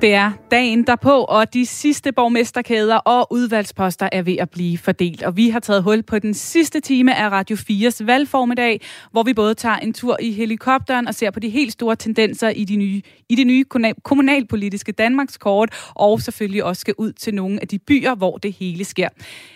Det er dagen derpå, og de sidste borgmesterkæder og udvalgsposter er ved at blive fordelt. Og vi har taget hul på den sidste time af Radio 4's valgformiddag, hvor vi både tager en tur i helikopteren og ser på de helt store tendenser i de nye, i det nye kommunalpolitiske Danmarkskort, og selvfølgelig også skal ud til nogle af de byer, hvor det hele sker.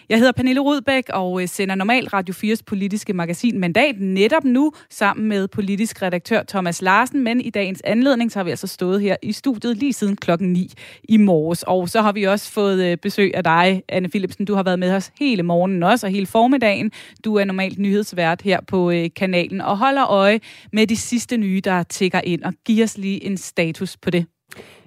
Jeg hedder Pernille Rudbæk og øh, sender normalt Radio 4's politiske magasin Mandat netop nu sammen med politisk redaktør Thomas Larsen, men i dagens anledning så har vi altså stået her i studiet lige siden klokken 9 i morges. Og så har vi også fået øh, besøg af dig, Anne Philipsen. Du har været med os hele morgenen også, og hele formiddagen. Du er normalt nyhedsvært her på øh, kanalen og holder øje med de sidste nye, der tigger ind. Og giver os lige en status på det.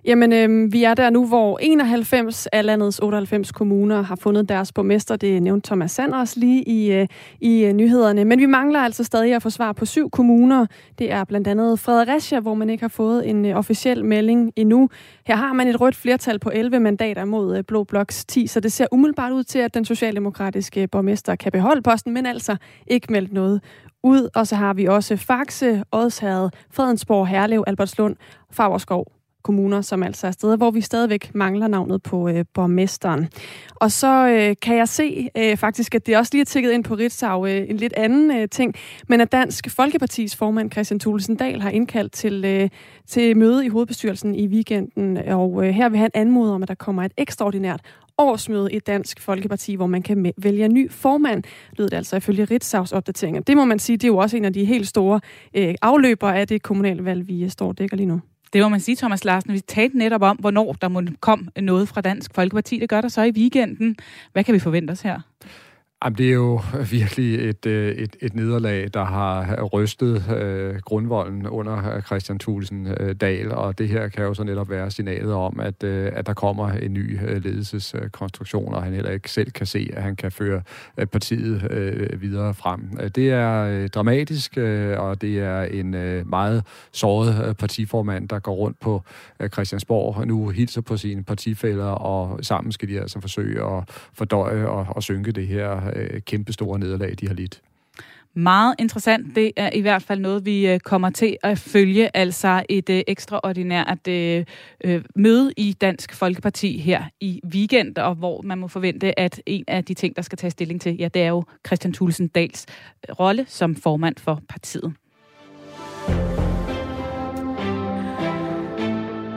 Jamen, øh, vi er der nu, hvor 91 af landets 98 kommuner har fundet deres borgmester. Det nævnte Thomas Sanders lige i, øh, i øh, nyhederne. Men vi mangler altså stadig at få svar på syv kommuner. Det er blandt andet Fredericia, hvor man ikke har fået en øh, officiel melding endnu. Her har man et rødt flertal på 11 mandater mod øh, Blå Bloks 10, så det ser umiddelbart ud til, at den socialdemokratiske borgmester kan beholde posten, men altså ikke meldt noget ud. Og så har vi også Faxe, Odshavet, Fredensborg, Herlev, Albertslund, Favrskov kommuner, som altså er steder, hvor vi stadigvæk mangler navnet på øh, borgmesteren. Og så øh, kan jeg se øh, faktisk, at det også lige er tækket ind på Ritzau øh, en lidt anden øh, ting, men at Dansk Folkepartis formand Christian Thulesen Dahl har indkaldt til, øh, til møde i hovedbestyrelsen i weekenden, og øh, her vil han anmode om, at der kommer et ekstraordinært årsmøde i Dansk Folkeparti, hvor man kan vælge en ny formand, lød det altså ifølge Ritzau's opdateringer. Det må man sige, det er jo også en af de helt store øh, afløbere af det kommunale valg, vi øh, står og dækker lige nu. Det må man sige, Thomas Larsen. Vi talte netop om, hvornår der må kom noget fra Dansk Folkeparti. Det gør der så i weekenden. Hvad kan vi forvente os her? Jamen, det er jo virkelig et, øh, et, et nederlag, der har rystet øh, grundvolden under øh, Christian Thulesen øh, Dahl, og det her kan jo så netop være signalet om, at, øh, at der kommer en ny øh, ledelseskonstruktion, og han heller ikke selv kan se, at han kan føre øh, partiet øh, videre frem. Øh, det er øh, dramatisk, øh, og det er en øh, meget såret øh, partiformand, der går rundt på øh, Christiansborg og nu hilser på sine partifælder, og sammen skal de altså forsøge at fordøje og, og synke det her øh, kæmpe store nederlag, de har lidt. Meget interessant. Det er i hvert fald noget, vi øh, kommer til at følge. Altså et øh, ekstraordinært øh, øh, møde i Dansk Folkeparti her i weekend, og hvor man må forvente, at en af de ting, der skal tage stilling til, ja, det er jo Christian Thulesen Dals øh, rolle som formand for partiet.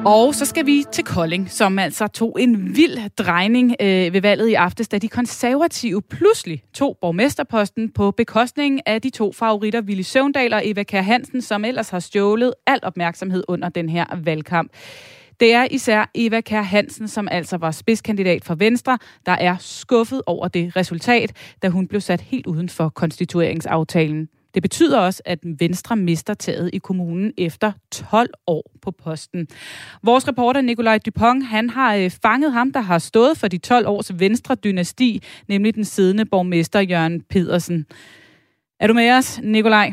Og så skal vi til Kolding, som altså tog en vild drejning øh, ved valget i aftes, da de konservative pludselig tog borgmesterposten på bekostning af de to favoritter, Willy Søvndal og Eva Kær Hansen, som ellers har stjålet al opmærksomhed under den her valgkamp. Det er især Eva Kær Hansen, som altså var spidskandidat for Venstre, der er skuffet over det resultat, da hun blev sat helt uden for konstitueringsaftalen. Det betyder også, at Venstre mister taget i kommunen efter 12 år på posten. Vores reporter Nikolaj Dupont, han har øh, fanget ham, der har stået for de 12 års Venstre-dynasti, nemlig den siddende borgmester Jørgen Pedersen. Er du med os, Nikolaj?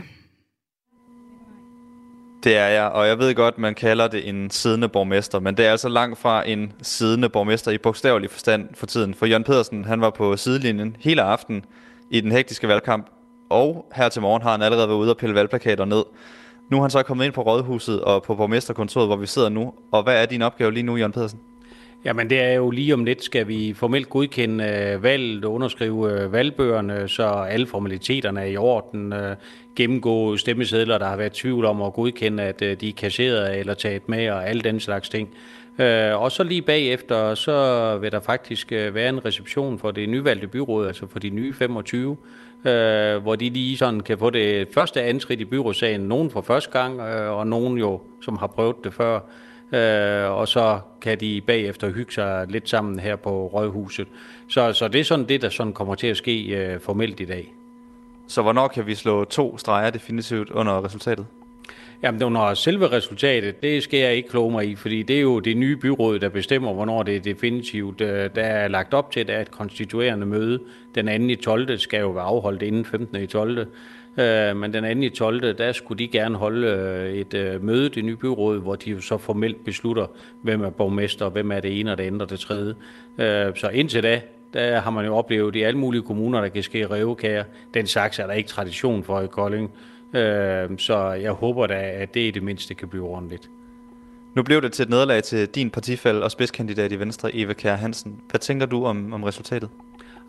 Det er jeg, og jeg ved godt, man kalder det en siddende borgmester, men det er altså langt fra en siddende borgmester i bogstavelig forstand for tiden. For Jørgen Pedersen, han var på sidelinjen hele aften i den hektiske valgkamp, og her til morgen har han allerede været ude og pille valgplakater ned. Nu er han så kommet ind på Rådhuset og på borgmesterkontoret, hvor vi sidder nu. Og hvad er din opgave lige nu, Jørgen Pedersen? Jamen det er jo lige om lidt, skal vi formelt godkende øh, valget og underskrive øh, valgbøgerne, så alle formaliteterne er i orden. Øh, gennemgå stemmesedler, der har været tvivl om at godkende, at øh, de er kasseret eller taget med og alle den slags ting. Øh, og så lige bagefter, så vil der faktisk øh, være en reception for det nyvalgte byråd, altså for de nye 25, øh, hvor de lige sådan kan få det første anskridt i byrådssagen. Nogen for første gang, øh, og nogen jo, som har prøvet det før. Øh, og så kan de bagefter hygge sig lidt sammen her på Rødhuset. Så, så det er sådan det, der sådan kommer til at ske øh, formelt i dag. Så hvornår kan vi slå to streger definitivt under resultatet? Jamen, når selve resultatet, det skal jeg ikke kloge mig i, fordi det er jo det nye byråd, der bestemmer, hvornår det er definitivt. Øh, der er lagt op til, at et konstituerende møde. Den 2. i 12. skal jo være afholdt inden 15. i 12. Øh, men den 2. i 12. der skulle de gerne holde øh, et møde, det nye byråd, hvor de så formelt beslutter, hvem er borgmester, hvem er det ene og det andet og det tredje. Så indtil da, der har man jo oplevet i alle mulige kommuner, der kan ske revkager. Den slags er der ikke tradition for i Kolding. Øh, så jeg håber da, at det i det mindste kan blive ordentligt. Nu blev det til et nederlag til din partifælde og spidskandidat i Venstre, Eva Kjær Hansen. Hvad tænker du om, om resultatet?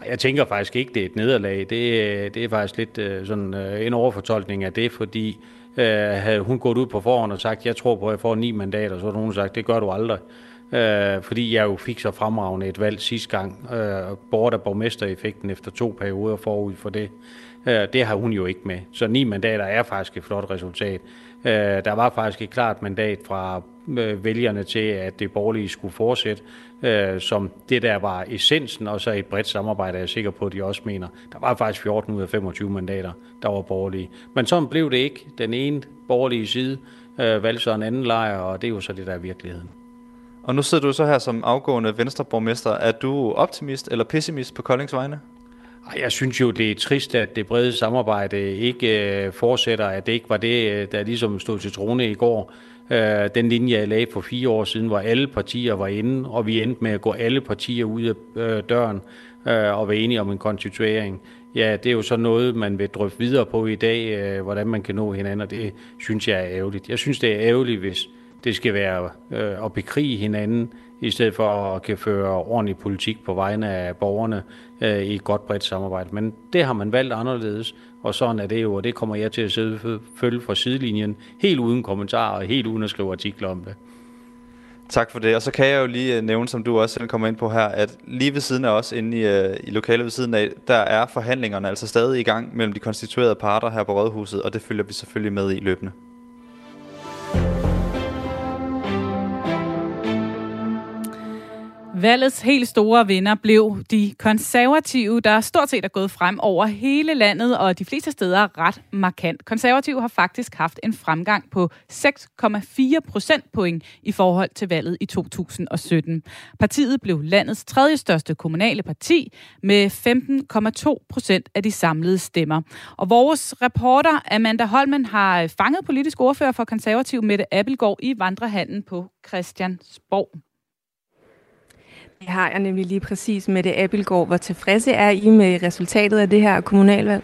Jeg tænker faktisk ikke, det er et nederlag. Det, det er faktisk lidt øh, sådan øh, en overfortolkning af det, fordi øh, havde hun gået ud på forhånd og sagt, jeg tror på, at jeg får ni mandater, så har hun sagt, det gør du aldrig. Øh, fordi jeg jo fik så fremragende et valg sidste gang, øh, bort af borgmestereffekten efter to perioder forud for det. Øh, det har hun jo ikke med. Så ni mandater er faktisk et flot resultat. Øh, der var faktisk et klart mandat fra øh, vælgerne til, at det borgerlige skulle fortsætte, øh, som det der var essensen, og så et bredt samarbejde, er jeg sikker på, at de også mener. Der var faktisk 14 ud af 25 mandater, der var borgerlige. Men sådan blev det ikke. Den ene borgerlige side øh, valgte så en anden lejr, og det er jo så det, der er virkeligheden. Og nu sidder du så her som afgående venstreborgmester. Er du optimist eller pessimist på Koldings vegne? Jeg synes jo, det er trist, at det brede samarbejde ikke øh, fortsætter, at det ikke var det, øh, der ligesom stod til trone i går. Øh, den linje, jeg lagde for fire år siden, hvor alle partier var inde, og vi endte med at gå alle partier ud af døren og være enige om en konstituering. Ja, det er jo så noget, man vil drøfte videre på i dag, hvordan man kan nå hinanden, og det synes jeg er ærgerligt. Jeg synes, det er ærgerligt, hvis det skal være at bekrige hinanden, i stedet for at kan føre ordentlig politik på vegne af borgerne øh, i et godt bredt samarbejde. Men det har man valgt anderledes, og sådan er det jo, og det kommer jeg til at sidde følge fra sidelinjen, helt uden kommentarer og helt uden at skrive artikler om det. Tak for det. Og så kan jeg jo lige øh, nævne, som du også selv kommer ind på her, at lige ved siden af os, inde i, øh, i lokalet ved siden af, der er forhandlingerne altså stadig i gang mellem de konstituerede parter her på Rådhuset, og det følger vi selvfølgelig med i løbende. Valgets helt store vinder blev de konservative, der stort set er gået frem over hele landet, og de fleste steder ret markant. Konservative har faktisk haft en fremgang på 6,4 procentpoint i forhold til valget i 2017. Partiet blev landets tredje største kommunale parti med 15,2 procent af de samlede stemmer. Og vores reporter Amanda Holmen har fanget politisk ordfører for konservativ Mette Appelgaard i vandrehallen på Christiansborg. Det har jeg nemlig lige præcis med det Abelgaard. Hvor tilfredse er I med resultatet af det her kommunalvalg?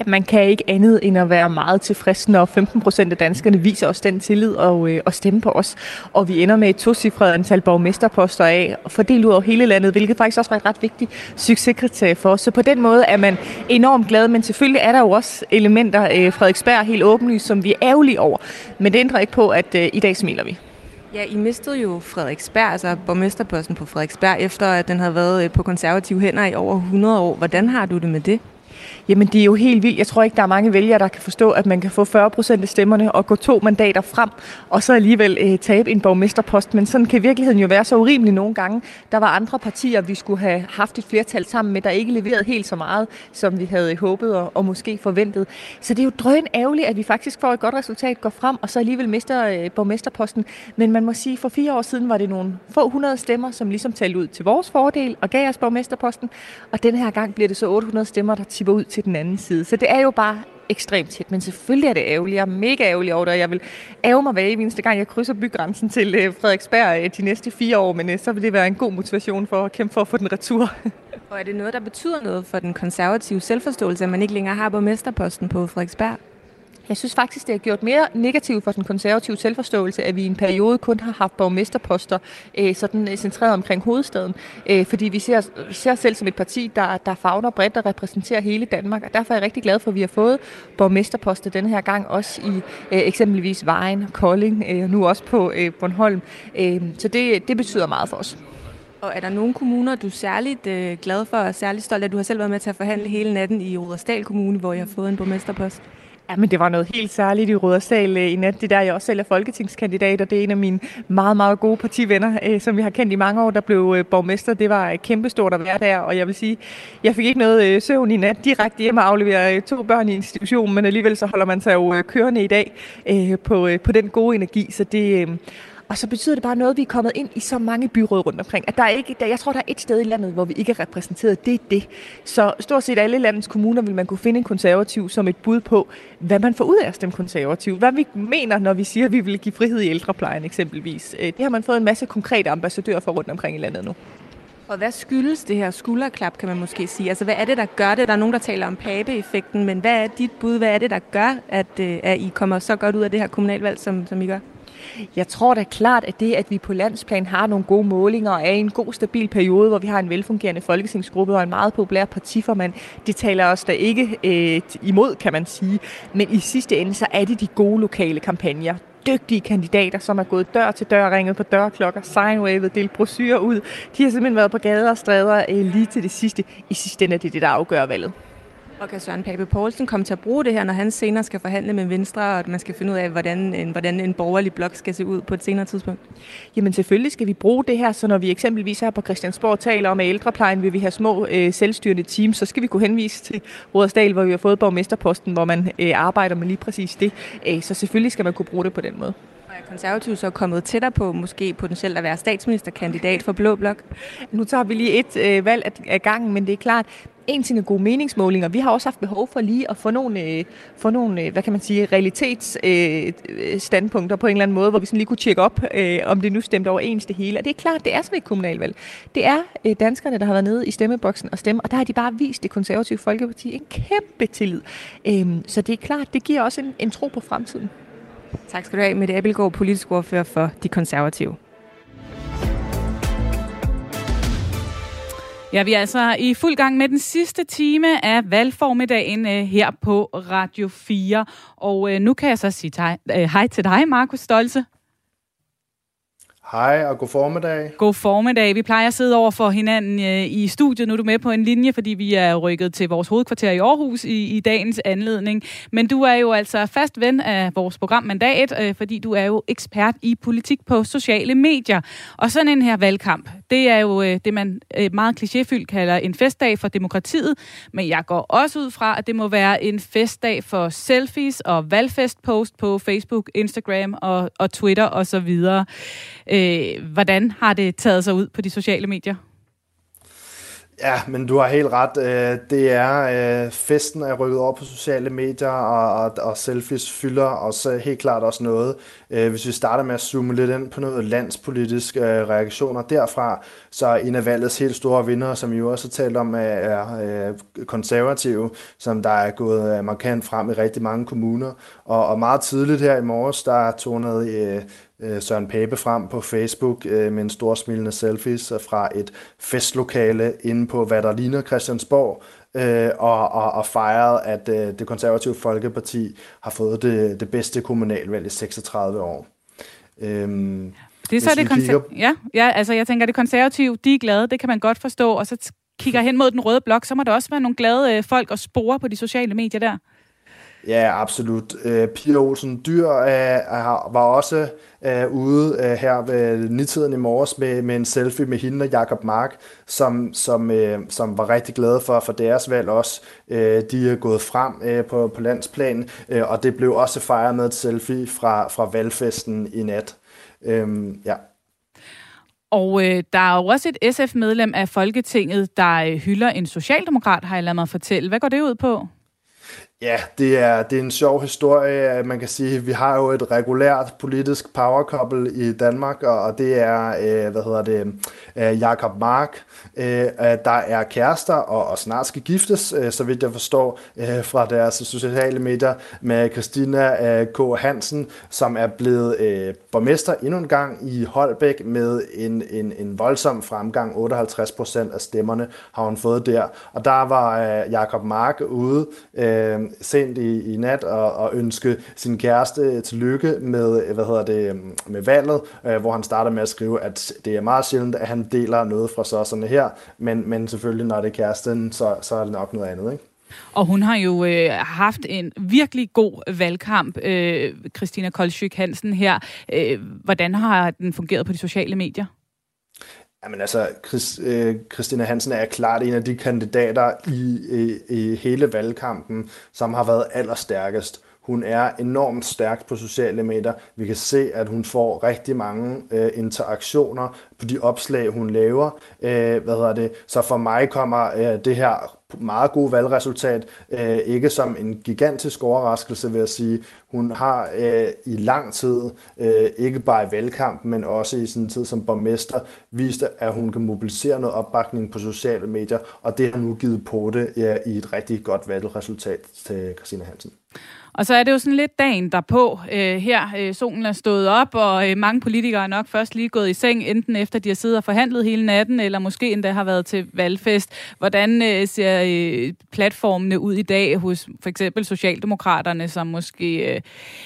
Ja, man kan ikke andet end at være meget tilfreds, når 15 procent af danskerne viser os den tillid og, øh, og stemme på os. Og vi ender med et tocifret antal borgmesterposter af, fordelt ud over hele landet, hvilket faktisk også var et ret vigtigt succeskriterie for os. Så på den måde er man enormt glad, men selvfølgelig er der jo også elementer, øh, Frederiksberg helt åbenlyst, som vi er ærgerlige over. Men det ændrer ikke på, at øh, i dag smiler vi. Ja, I mistede jo Frederiksberg, altså borgmesterposten på Frederiksberg, efter at den havde været øh, på konservative hænder i over 100 år. Hvordan har du det med det? Jamen, det er jo helt vildt. Jeg tror ikke, der er mange vælgere, der kan forstå, at man kan få 40 procent af stemmerne og gå to mandater frem, og så alligevel øh, tabe en borgmesterpost. Men sådan kan virkeligheden jo være så urimelig nogle gange. Der var andre partier, vi skulle have haft et flertal sammen med, der ikke leverede helt så meget, som vi havde håbet og, og måske forventet. Så det er jo drøn ærgerligt, at vi faktisk får et godt resultat, går frem, og så alligevel mister øh, borgmesterposten. Men man må sige, for fire år siden var det nogle få hundrede stemmer, som ligesom talte ud til vores fordel og gav os borgmesterposten. Og den her gang bliver det så 800 stemmer, der tipper ud til den anden side. Så det er jo bare ekstremt tæt, men selvfølgelig er det ærgerligt. Jeg er mega ærgerlig over det, og jeg vil ærge mig hver eneste gang, jeg krydser bygrænsen til øh, Frederiksberg øh, de næste fire år, men øh, så vil det være en god motivation for at kæmpe for at få den retur. og er det noget, der betyder noget for den konservative selvforståelse, at man ikke længere har borgmesterposten på Frederiksberg? Jeg synes faktisk, det har gjort mere negativt for den konservative selvforståelse, at vi i en periode kun har haft borgmesterposter øh, sådan øh, centreret omkring hovedstaden. Øh, fordi vi ser, ser selv som et parti, der, der fagner bredt og repræsenterer hele Danmark. Og derfor er jeg rigtig glad for, at vi har fået borgmesterposter den her gang, også i øh, eksempelvis Vejen, Kolding, øh, nu også på øh, Bornholm. Øh, så det, det betyder meget for os. Og er der nogle kommuner, du er særligt øh, glad for og særligt stolt af? Du har selv været med til at forhandle hele natten i Rudersdal Kommune, hvor jeg har fået en borgmesterpost. Ja, men det var noget helt særligt i Rudersdal øh, i nat. Det der, jeg også selv er folketingskandidat, og det er en af mine meget, meget gode partivenner, øh, som vi har kendt i mange år, der blev øh, borgmester. Det var kæmpestort at være der, og jeg vil sige, jeg fik ikke noget søvn i nat direkte hjemme og aflevere to børn i institutionen, men alligevel så holder man sig jo kørende i dag på, på den gode energi, så det, og så betyder det bare noget, at vi er kommet ind i så mange byråd rundt omkring. At der er ikke, der, jeg tror, der er et sted i landet, hvor vi ikke er repræsenteret. Det er det. Så stort set alle landets kommuner vil man kunne finde en konservativ som et bud på, hvad man får ud af at stemme konservativ. Hvad vi mener, når vi siger, at vi vil give frihed i ældreplejen eksempelvis. Øh, det har man fået en masse konkrete ambassadører for rundt omkring i landet nu. Og hvad skyldes det her skulderklap, kan man måske sige? Altså, hvad er det, der gør det? Der er nogen, der taler om pape-effekten, men hvad er dit bud? Hvad er det, der gør, at, øh, at I kommer så godt ud af det her kommunalvalg, som, som I gør? Jeg tror da klart, at det, at vi på landsplan har nogle gode målinger og er i en god, stabil periode, hvor vi har en velfungerende folketingsgruppe og en meget populær partiformand, det taler os da ikke øh, imod, kan man sige. Men i sidste ende, så er det de gode lokale kampagner dygtige kandidater, som er gået dør til dør, ringet på dørklokker, signwavet, delt brosyrer ud. De har simpelthen været på gader og stræder øh, lige til det sidste. I sidste ende er det det, der afgør valget. Og kan Søren Pape Poulsen komme til at bruge det her, når han senere skal forhandle med Venstre, og at man skal finde ud af, hvordan en, hvordan en borgerlig blok skal se ud på et senere tidspunkt? Jamen selvfølgelig skal vi bruge det her, så når vi eksempelvis her på Christiansborg taler om, at ældreplejen vil vi have små øh, selvstyrende teams, så skal vi kunne henvise til Rådersdal, hvor vi har fået borgmesterposten, hvor man øh, arbejder med lige præcis det. Øh, så selvfølgelig skal man kunne bruge det på den måde. Og konservativ så kommet tættere på måske potentielt at være statsministerkandidat for Blå Blok? Nu tager vi lige et øh, valg af gangen, men det er klart, en ting er gode meningsmålinger. Vi har også haft behov for lige at få nogle, øh, få nogle øh, hvad kan man sige, realitetsstandpunkter øh, på en eller anden måde, hvor vi sådan lige kunne tjekke op, øh, om det nu stemte overens det hele. Og det er klart, det er sådan et kommunalvalg. Det er øh, danskerne, der har været nede i stemmeboksen og stemme, og der har de bare vist det konservative Folkeparti en kæmpe tillid. Øh, så det er klart, det giver også en, en tro på fremtiden. Tak skal du have, Mette Abelgaard, politisk ordfører for De Konservative. Ja, vi er altså i fuld gang med den sidste time af valgformiddagen øh, her på Radio 4. Og øh, nu kan jeg så sige hej, øh, hej til dig, Markus Stolze. Hej og god formiddag. God formiddag. Vi plejer at sidde over for hinanden øh, i studiet. Nu er du med på en linje, fordi vi er rykket til vores hovedkvarter i Aarhus i, i dagens anledning. Men du er jo altså fast ven af vores program Mandat, øh, fordi du er jo ekspert i politik på sociale medier. Og sådan en her valgkamp, det er jo øh, det, man øh, meget klichéfyldt kalder en festdag for demokratiet. Men jeg går også ud fra, at det må være en festdag for selfies og valgfestpost på Facebook, Instagram og, og Twitter osv. Øh, hvordan har det taget sig ud på de sociale medier? Ja, men du har helt ret. Øh, det er, øh, festen er rykket over på sociale medier, og, og, og selfies fylder også helt klart også noget. Øh, hvis vi starter med at zoome lidt ind på noget landspolitiske reaktioner derfra, så en af valgets helt store vinder, som I jo også har talt om, er konservative, som der er gået markant frem i rigtig mange kommuner. Og, og meget tidligt her i morges, der tonede øh, Søren Pape frem på Facebook øh, med en stor smilende selfies fra et festlokale inde på, hvad der ligner Christiansborg, øh, og, og, og fejret, at øh, det konservative Folkeparti har fået det, det bedste kommunalvalg i 36 år. Øhm, det er så det konser- kigger... ja, ja, altså jeg tænker, det konservative, de er glade, det kan man godt forstå, og så kigger hen mod den røde blok, så må der også være nogle glade øh, folk og spore på de sociale medier der. Ja, absolut. Øh, Pia Olsen Dyr øh, var også øh, ude øh, her ved nitiden i morges med, med en selfie med hende og Jakob Mark, som, som, øh, som var rigtig glade for, for deres valg også. Øh, de er gået frem øh, på, på landsplan, øh, og det blev også fejret med et selfie fra, fra valgfesten i nat. Øh, ja. Og øh, der er jo også et SF-medlem af Folketinget, der øh, hylder en socialdemokrat, har jeg ladet mig fortælle. Hvad går det ud på? Ja, det er, det er en sjov historie. Man kan sige, at vi har jo et regulært politisk power couple i Danmark, og det er, øh, hvad hedder det, øh, Jakob Mark, øh, øh, der er kærester og, og snart skal giftes, øh, så vidt jeg forstår, øh, fra deres sociale medier, med Christina øh, K. Hansen, som er blevet øh, borgmester endnu en gang i Holbæk med en, en, en voldsom fremgang. 58 procent af stemmerne har hun fået der. Og der var øh, Jakob Mark ude øh, sent i, i nat og, og ønske sin kæreste tillykke med, hvad hedder det, med valget, øh, hvor han starter med at skrive, at det er meget sjældent, at han deler noget fra såserne her, men, men selvfølgelig, når det er kæresten, så, så er det nok noget andet, ikke? Og hun har jo øh, haft en virkelig god valgkamp, øh, Christina Kolskyk Hansen her. Øh, hvordan har den fungeret på de sociale medier? Jamen altså, Chris, øh, Christina Hansen er klart en af de kandidater i, i, i hele valgkampen, som har været allerstærkest. Hun er enormt stærk på sociale medier. Vi kan se, at hun får rigtig mange øh, interaktioner på de opslag, hun laver. Øh, hvad hedder det? Så for mig kommer øh, det her meget gode valgresultat øh, ikke som en gigantisk overraskelse, vil jeg sige. Hun har øh, i lang tid, øh, ikke bare i valgkampen, men også i sin tid som borgmester, vist, at hun kan mobilisere noget opbakning på sociale medier, og det har nu givet på det ja, i et rigtig godt valgresultat til Christina Hansen. Og så er det jo sådan lidt dagen derpå. Øh, her øh, solen er stået op, og øh, mange politikere er nok først lige gået i seng, enten efter de har siddet og forhandlet hele natten, eller måske endda har været til valgfest. Hvordan øh, ser øh, platformene ud i dag hos for eksempel Socialdemokraterne, som måske øh,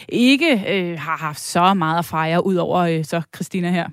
ikke øh, har haft så meget at fejre, ud over øh, så Christina her?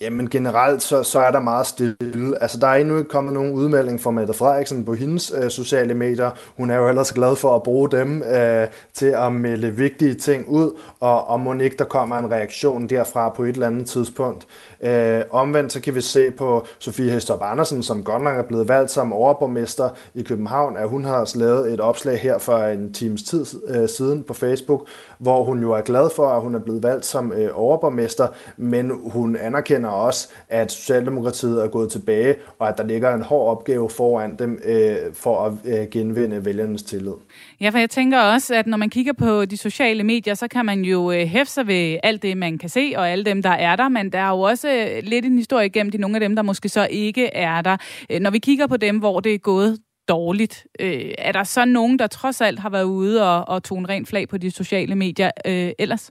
Jamen generelt, så, så er der meget stille. Altså, der er endnu ikke kommet nogen udmelding fra Mette Frederiksen på hendes øh, sociale medier. Hun er jo ellers glad for at bruge dem øh, til at melde vigtige ting ud, og, og må ikke der kommer en reaktion derfra på et eller andet tidspunkt. Øh, omvendt så kan vi se på Sofie Hestorp Andersen, som godt nok er blevet valgt som overborgmester i København, at hun har lavet et opslag her for en times tid øh, siden på Facebook, hvor hun jo er glad for, at hun er blevet valgt som øh, overborgmester, men hun anerkender også, at Socialdemokratiet er gået tilbage, og at der ligger en hård opgave foran dem øh, for at øh, genvinde vælgernes tillid. Ja, for jeg tænker også, at når man kigger på de sociale medier, så kan man jo øh, hæfte sig ved alt det, man kan se, og alle dem, der er der, men der er jo også øh, lidt en historie igennem de nogle af dem, der måske så ikke er der. Øh, når vi kigger på dem, hvor det er gået dårligt, øh, er der så nogen, der trods alt har været ude og, og tone rent flag på de sociale medier øh, ellers?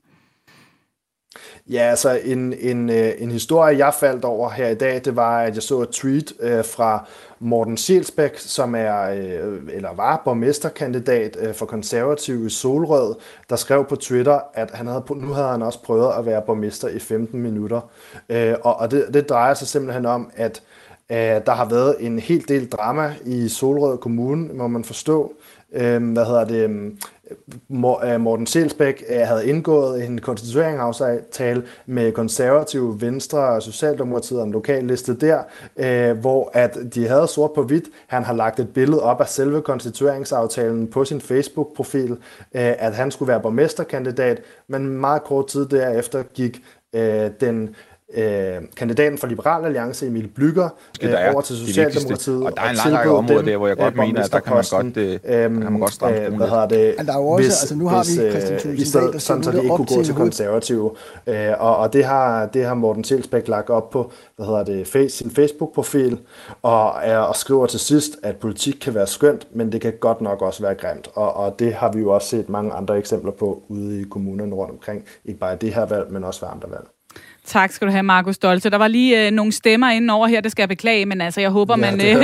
Ja, altså en, en, øh, en historie, jeg faldt over her i dag, det var, at jeg så et tweet øh, fra Morten Sjælsbæk, som er øh, eller var borgmesterkandidat øh, for konservativ i Solrød, der skrev på Twitter, at han havde, nu havde han også prøvet at være borgmester i 15 minutter. Øh, og og det, det drejer sig simpelthen om, at øh, der har været en hel del drama i Solrød Kommune, må man forstå. Øh, hvad hedder det? Øh, Morten Selsbæk øh, havde indgået en konstitueringsaftale med konservative, venstre og socialdemokratiet om lokalliste der, øh, hvor at de havde sort på hvidt. Han har lagt et billede op af selve konstitueringsaftalen på sin Facebook-profil, at han skulle være borgmesterkandidat, men meget kort tid derefter gik den øh, kandidaten for Liberal Alliance, Emil Blygger, øh, over til Socialdemokratiet. Og der er en lang række områder der, hvor jeg godt mener, at der kan man godt, øh, kan man godt stramme øh, hvad hedder det, der er jo også, hvis, altså nu har vi øh, Christian Thulesen i stedet, sådan, så de ikke kunne gå til konservative. Øh, og, og det har, det har Morten Tilsbæk lagt op på hvad hedder det, face, sin Facebook-profil, og, er, og skriver til sidst, at politik kan være skønt, men det kan godt nok også være grimt. Og, og det har vi jo også set mange andre eksempler på ude i kommunerne rundt omkring. Ikke bare det her valg, men også ved andre valg. Tak skal du have, Markus Stolte. Der var lige øh, nogle stemmer inden over her, det skal jeg beklage, men altså, jeg håber, ja, man, øh,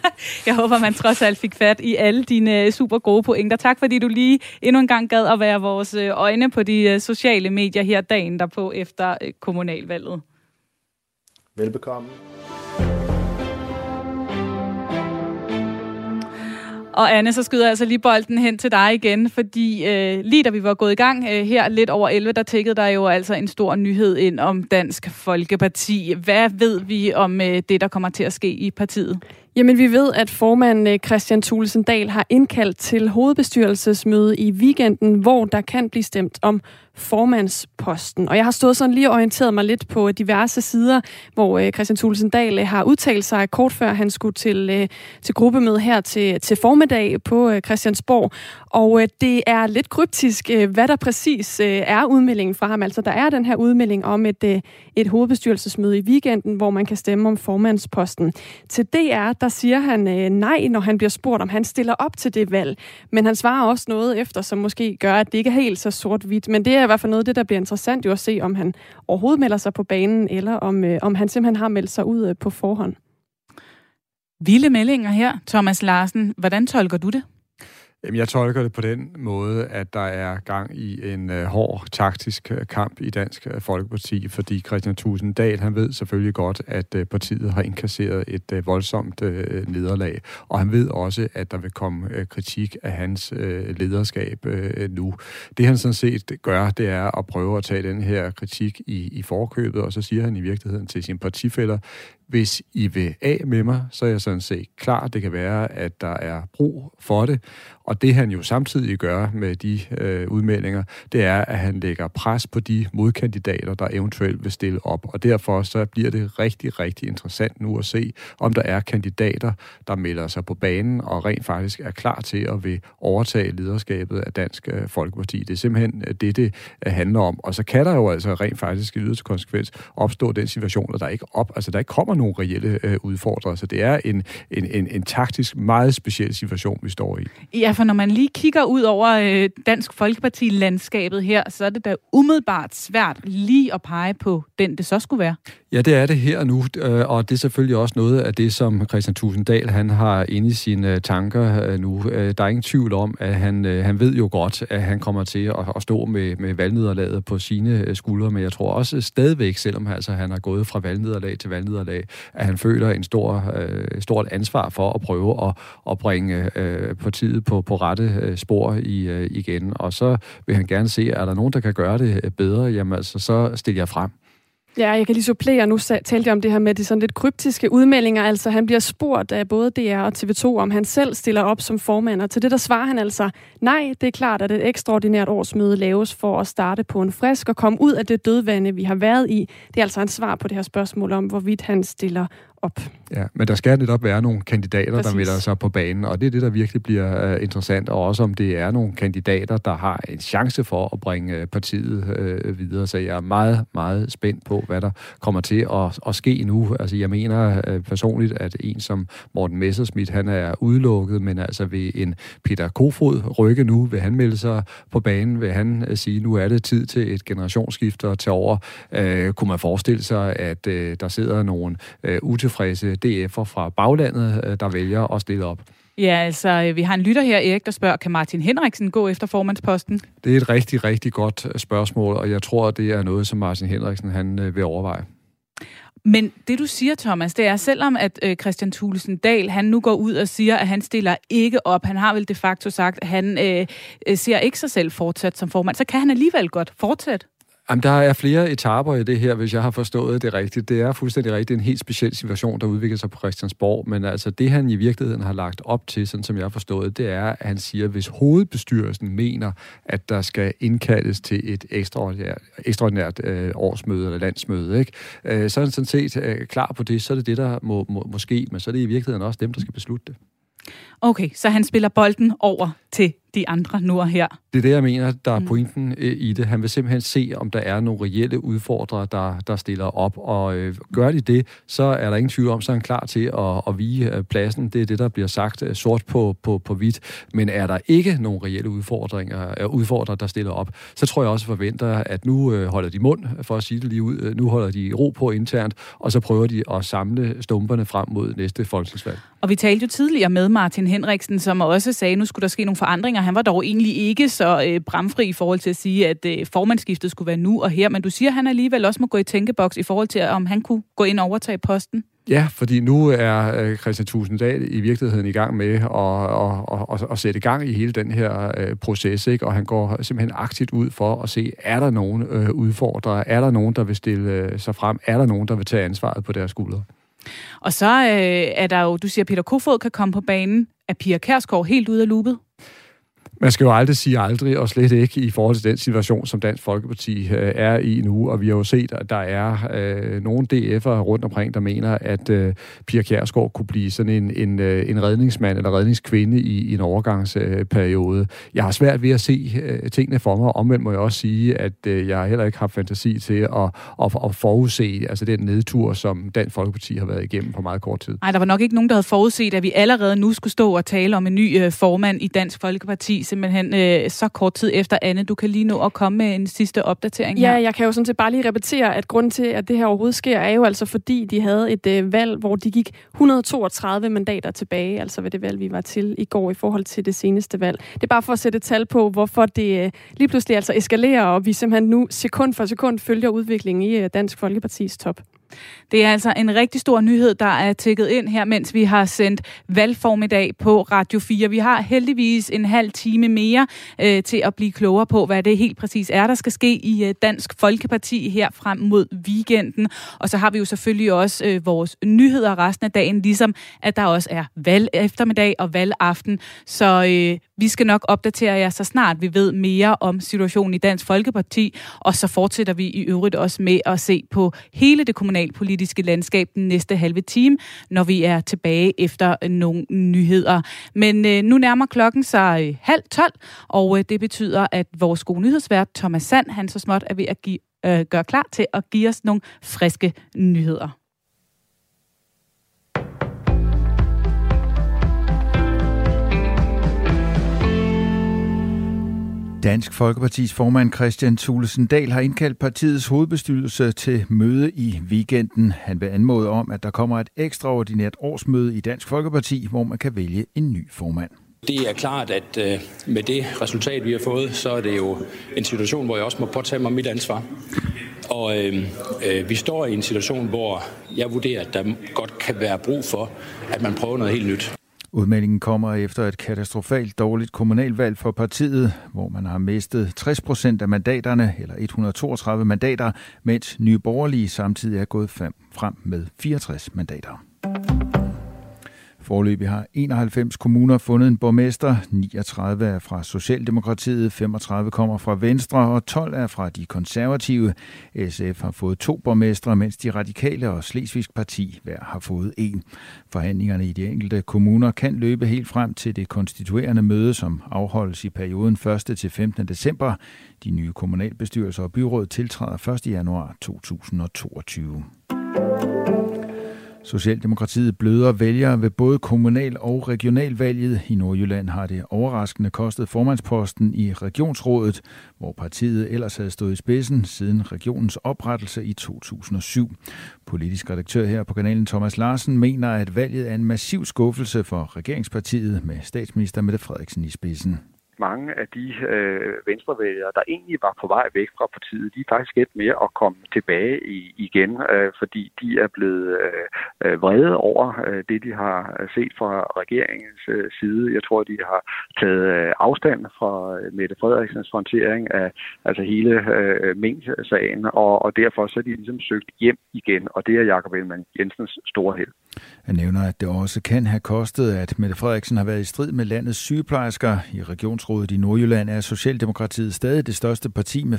jeg håber, man trods alt fik fat i alle dine øh, super gode pointer. Tak, fordi du lige endnu en gang gad at være vores øh, øjne på de øh, sociale medier her dagen derpå efter øh, kommunalvalget. Velbekomme. Og Anne, så skyder jeg altså lige bolden hen til dig igen, fordi øh, lige da vi var gået i gang øh, her lidt over 11, der tækkede der jo altså en stor nyhed ind om Dansk Folkeparti. Hvad ved vi om øh, det, der kommer til at ske i partiet? Jamen, vi ved, at formand øh, Christian Thulesen Dahl har indkaldt til hovedbestyrelsesmøde i weekenden, hvor der kan blive stemt om formandsposten. Og jeg har stået sådan lige og orienteret mig lidt på diverse sider, hvor øh, Christian Thulesen Dahl øh, har udtalt sig kort før han skulle til, øh, til gruppemøde her til, til formiddag på øh, Christiansborg. Og øh, det er lidt kryptisk, hvad der præcis er udmeldingen fra ham. Altså, der er den her udmelding om et, et hovedbestyrelsesmøde i weekenden, hvor man kan stemme om formandsposten. Til DR, der siger han øh, nej, når han bliver spurgt, om han stiller op til det valg. Men han svarer også noget efter, som måske gør, at det ikke er helt så sort-hvidt. Men det er i hvert fald noget af det, der bliver interessant jo at se, om han overhovedet melder sig på banen, eller om, øh, om han simpelthen har meldt sig ud øh, på forhånd. Vilde meldinger her, Thomas Larsen. Hvordan tolker du det? Jamen, jeg tolker det på den måde, at der er gang i en øh, hård taktisk øh, kamp i Dansk øh, Folkeparti, fordi Christian Tusinddal, han ved selvfølgelig godt, at øh, partiet har inkasseret et øh, voldsomt øh, nederlag, og han ved også, at der vil komme øh, kritik af hans øh, lederskab øh, nu. Det han sådan set gør, det er at prøve at tage den her kritik i, i forkøbet, og så siger han i virkeligheden til sine partifælder, hvis I vil af med mig, så er jeg sådan set klar. Det kan være, at der er brug for det. Og det han jo samtidig gør med de øh, udmeldinger, det er, at han lægger pres på de modkandidater, der eventuelt vil stille op. Og derfor så bliver det rigtig, rigtig interessant nu at se, om der er kandidater, der melder sig på banen og rent faktisk er klar til at vil overtage lederskabet af Dansk øh, Folkeparti. Det er simpelthen øh, det, det øh, handler om. Og så kan der jo altså rent faktisk i yderste konsekvens opstå den situation, at der ikke op, altså der ikke kommer kommer nogle reelle øh, udfordringer. Så det er en, en, en, en taktisk meget speciel situation, vi står i. Ja, for når man lige kigger ud over øh, Dansk Folkeparti-landskabet her, så er det da umiddelbart svært lige at pege på den, det så skulle være. Ja, det er det her nu, øh, og det er selvfølgelig også noget af det, som Christian Tusinddal han har inde i sine tanker øh, nu. Øh, der er ingen tvivl om, at han, han ved jo godt, at han kommer til at, at stå med, med valgnederlaget på sine skuldre, men jeg tror også stadigvæk, selvom altså, han har gået fra valgnederlag til valgnederlag, Øh, at han føler en stor, øh, stort ansvar for at prøve at, at bringe øh, partiet på, på rette øh, spor i, øh, igen. Og så vil han gerne se, at er der nogen, der kan gøre det øh, bedre, jamen altså, så stiller jeg frem. Ja, jeg kan lige supplere. Nu talte jeg om det her med de sådan lidt kryptiske udmeldinger. Altså, han bliver spurgt af både DR og TV2, om han selv stiller op som formand. Og til det, der svarer han altså, nej, det er klart, at et ekstraordinært årsmøde laves for at starte på en frisk og komme ud af det dødvande, vi har været i. Det er altså en svar på det her spørgsmål om, hvorvidt han stiller op. Ja, men der skal netop være nogle kandidater, Præcis. der melder sig på banen, og det er det, der virkelig bliver uh, interessant, og også om det er nogle kandidater, der har en chance for at bringe uh, partiet uh, videre. Så jeg er meget, meget spændt på, hvad der kommer til at, at ske nu. Altså, jeg mener uh, personligt, at en som Morten Messerschmidt, han er udelukket, men altså ved en Peter Kofod rykke nu, vil han melde sig på banen, vil han uh, sige, nu er det tid til et generationsskifte at tage over. Uh, kunne man forestille sig, at uh, der sidder nogle uh, utilfredse DF'er fra baglandet, øh, der vælger at stille op. Ja, altså, øh, vi har en lytter her, Erik, der spørger, kan Martin Henriksen gå efter formandsposten? Det er et rigtig, rigtig godt øh, spørgsmål, og jeg tror, det er noget, som Martin Henriksen han vil overveje. Men det du siger, Thomas, det er, selvom at øh, Christian Thulesen Dahl, han nu går ud og siger, at han stiller ikke op, han har vel de facto sagt, at han øh, ser ikke sig selv fortsat som formand, så kan han alligevel godt fortsætte. Jamen, der er flere etaper i det her, hvis jeg har forstået det rigtigt. Det er fuldstændig rigtigt en helt speciel situation, der udvikler sig på Christiansborg, men altså det, han i virkeligheden har lagt op til, sådan som jeg har forstået, det er, at han siger, at hvis hovedbestyrelsen mener, at der skal indkaldes til et ekstraordinært, ekstraordinært øh, årsmøde eller landsmøde, ikke? Øh, så er han sådan set øh, klar på det, så er det det, der må, må, må ske, men så er det i virkeligheden også dem, der skal beslutte det. Okay, så han spiller bolden over til de andre nu og her. Det er det, jeg mener, der er mm. pointen mm. i det. Han vil simpelthen se, om der er nogle reelle udfordrere, der, der stiller op. Og øh, gør de det, så er der ingen tvivl om, så er han klar til at, at vige øh, pladsen. Det er det, der bliver sagt øh, sort på, på, på hvidt. Men er der ikke nogen reelle udfordringer, udfordrere, der stiller op, så tror jeg også forventer, at nu øh, holder de mund, for at sige det lige ud. Nu holder de ro på internt, og så prøver de at samle stumperne frem mod næste folketingsvalg. Og vi talte jo tidligere med Martin Henriksen, som også sagde, at nu skulle der ske nogle forandringer. Han var dog egentlig ikke så øh, bramfri i forhold til at sige, at øh, formandskiftet skulle være nu og her. Men du siger, at han alligevel også må gå i tænkeboks i forhold til, om han kunne gå ind og overtage posten. Ja, fordi nu er øh, Christian Tusinddal i virkeligheden i gang med at, at, at, at sætte gang i hele den her øh, proces, ikke? og han går simpelthen aktivt ud for at se, er der nogen øh, udfordrere, er der nogen, der vil stille øh, sig frem, er der nogen, der vil tage ansvaret på deres skuldre. Og så øh, er der jo, du siger, Peter Kofod kan komme på banen. Er Pia Kærsgaard helt ude af loopet? Man skal jo aldrig sige aldrig, og slet ikke i forhold til den situation, som Dansk Folkeparti øh, er i nu. Og vi har jo set, at der er øh, nogle DF'er rundt omkring, der mener, at øh, Pia Kjærsgaard kunne blive sådan en, en, øh, en redningsmand eller redningskvinde i, i en overgangsperiode. Jeg har svært ved at se øh, tingene for mig. Omvendt må jeg også sige, at øh, jeg heller ikke har fantasi til at, at, at forudse altså den nedtur, som Dansk Folkeparti har været igennem på meget kort tid. Nej, der var nok ikke nogen, der havde forudset, at vi allerede nu skulle stå og tale om en ny øh, formand i Dansk Folkeparti simpelthen øh, så kort tid efter. Anne, du kan lige nå at komme med en sidste opdatering Ja, her. jeg kan jo sådan set bare lige repetere, at grund til, at det her overhovedet sker, er jo altså fordi, de havde et øh, valg, hvor de gik 132 mandater tilbage, altså ved det valg, vi var til i går i forhold til det seneste valg. Det er bare for at sætte tal på, hvorfor det øh, lige pludselig altså eskalerer, og vi simpelthen nu sekund for sekund følger udviklingen i øh, Dansk Folkepartis top. Det er altså en rigtig stor nyhed, der er tækket ind her, mens vi har sendt valgformiddag på Radio 4. Vi har heldigvis en halv time mere øh, til at blive klogere på, hvad det helt præcis er, der skal ske i øh, Dansk Folkeparti her frem mod weekenden. Og så har vi jo selvfølgelig også øh, vores nyheder resten af dagen, ligesom at der også er valg eftermiddag og valgaften. Så øh, vi skal nok opdatere jer, så snart vi ved mere om situationen i Dansk Folkeparti, og så fortsætter vi i øvrigt også med at se på hele det kommunalpolitiske landskab den næste halve time, når vi er tilbage efter øh, nogle nyheder. Men øh, nu nærmer klokken sig øh, halv tolv, og øh, det betyder, at vores gode nyhedsvært Thomas Sand, han så småt er ved at give, øh, gøre klar til at give os nogle friske nyheder. Dansk Folkepartis formand Christian Thulesen Dahl har indkaldt partiets hovedbestyrelse til møde i weekenden. Han vil anmode om, at der kommer et ekstraordinært årsmøde i Dansk Folkeparti, hvor man kan vælge en ny formand. Det er klart, at øh, med det resultat, vi har fået, så er det jo en situation, hvor jeg også må påtage mig mit ansvar. Og øh, øh, vi står i en situation, hvor jeg vurderer, at der godt kan være brug for, at man prøver noget helt nyt. Udmeldingen kommer efter et katastrofalt dårligt kommunalvalg for partiet, hvor man har mistet 60 procent af mandaterne, eller 132 mandater, mens Nye Borgerlige samtidig er gået frem med 64 mandater. Forløbig har 91 kommuner fundet en borgmester, 39 er fra Socialdemokratiet, 35 kommer fra Venstre og 12 er fra de konservative. SF har fået to borgmestre, mens de radikale og Slesvigsk Parti hver har fået en. Forhandlingerne i de enkelte kommuner kan løbe helt frem til det konstituerende møde, som afholdes i perioden 1. til 15. december. De nye kommunalbestyrelser og byråd tiltræder 1. januar 2022. Socialdemokratiet bløder vælgere ved både kommunal- og regionalvalget. I Nordjylland har det overraskende kostet formandsposten i regionsrådet, hvor partiet ellers havde stået i spidsen siden regionens oprettelse i 2007. Politisk redaktør her på kanalen Thomas Larsen mener, at valget er en massiv skuffelse for regeringspartiet med statsminister Mette Frederiksen i spidsen mange af de øh, venstrevælgere, der egentlig var på vej væk fra partiet, de er faktisk et med at komme tilbage i, igen, øh, fordi de er blevet øh, øh vrede over øh, det, de har set fra regeringens øh, side. Jeg tror, de har taget øh, afstand fra øh, Mette Frederiksens håndtering af altså hele øh, Mink-sagen, og, og derfor så er de ligesom søgt hjem igen, og det er Jakob Ellemann Jensens store held. Han nævner, at det også kan have kostet, at Mette Frederiksen har været i strid med landets sygeplejersker. I Regionsrådet i Nordjylland er Socialdemokratiet stadig det største parti med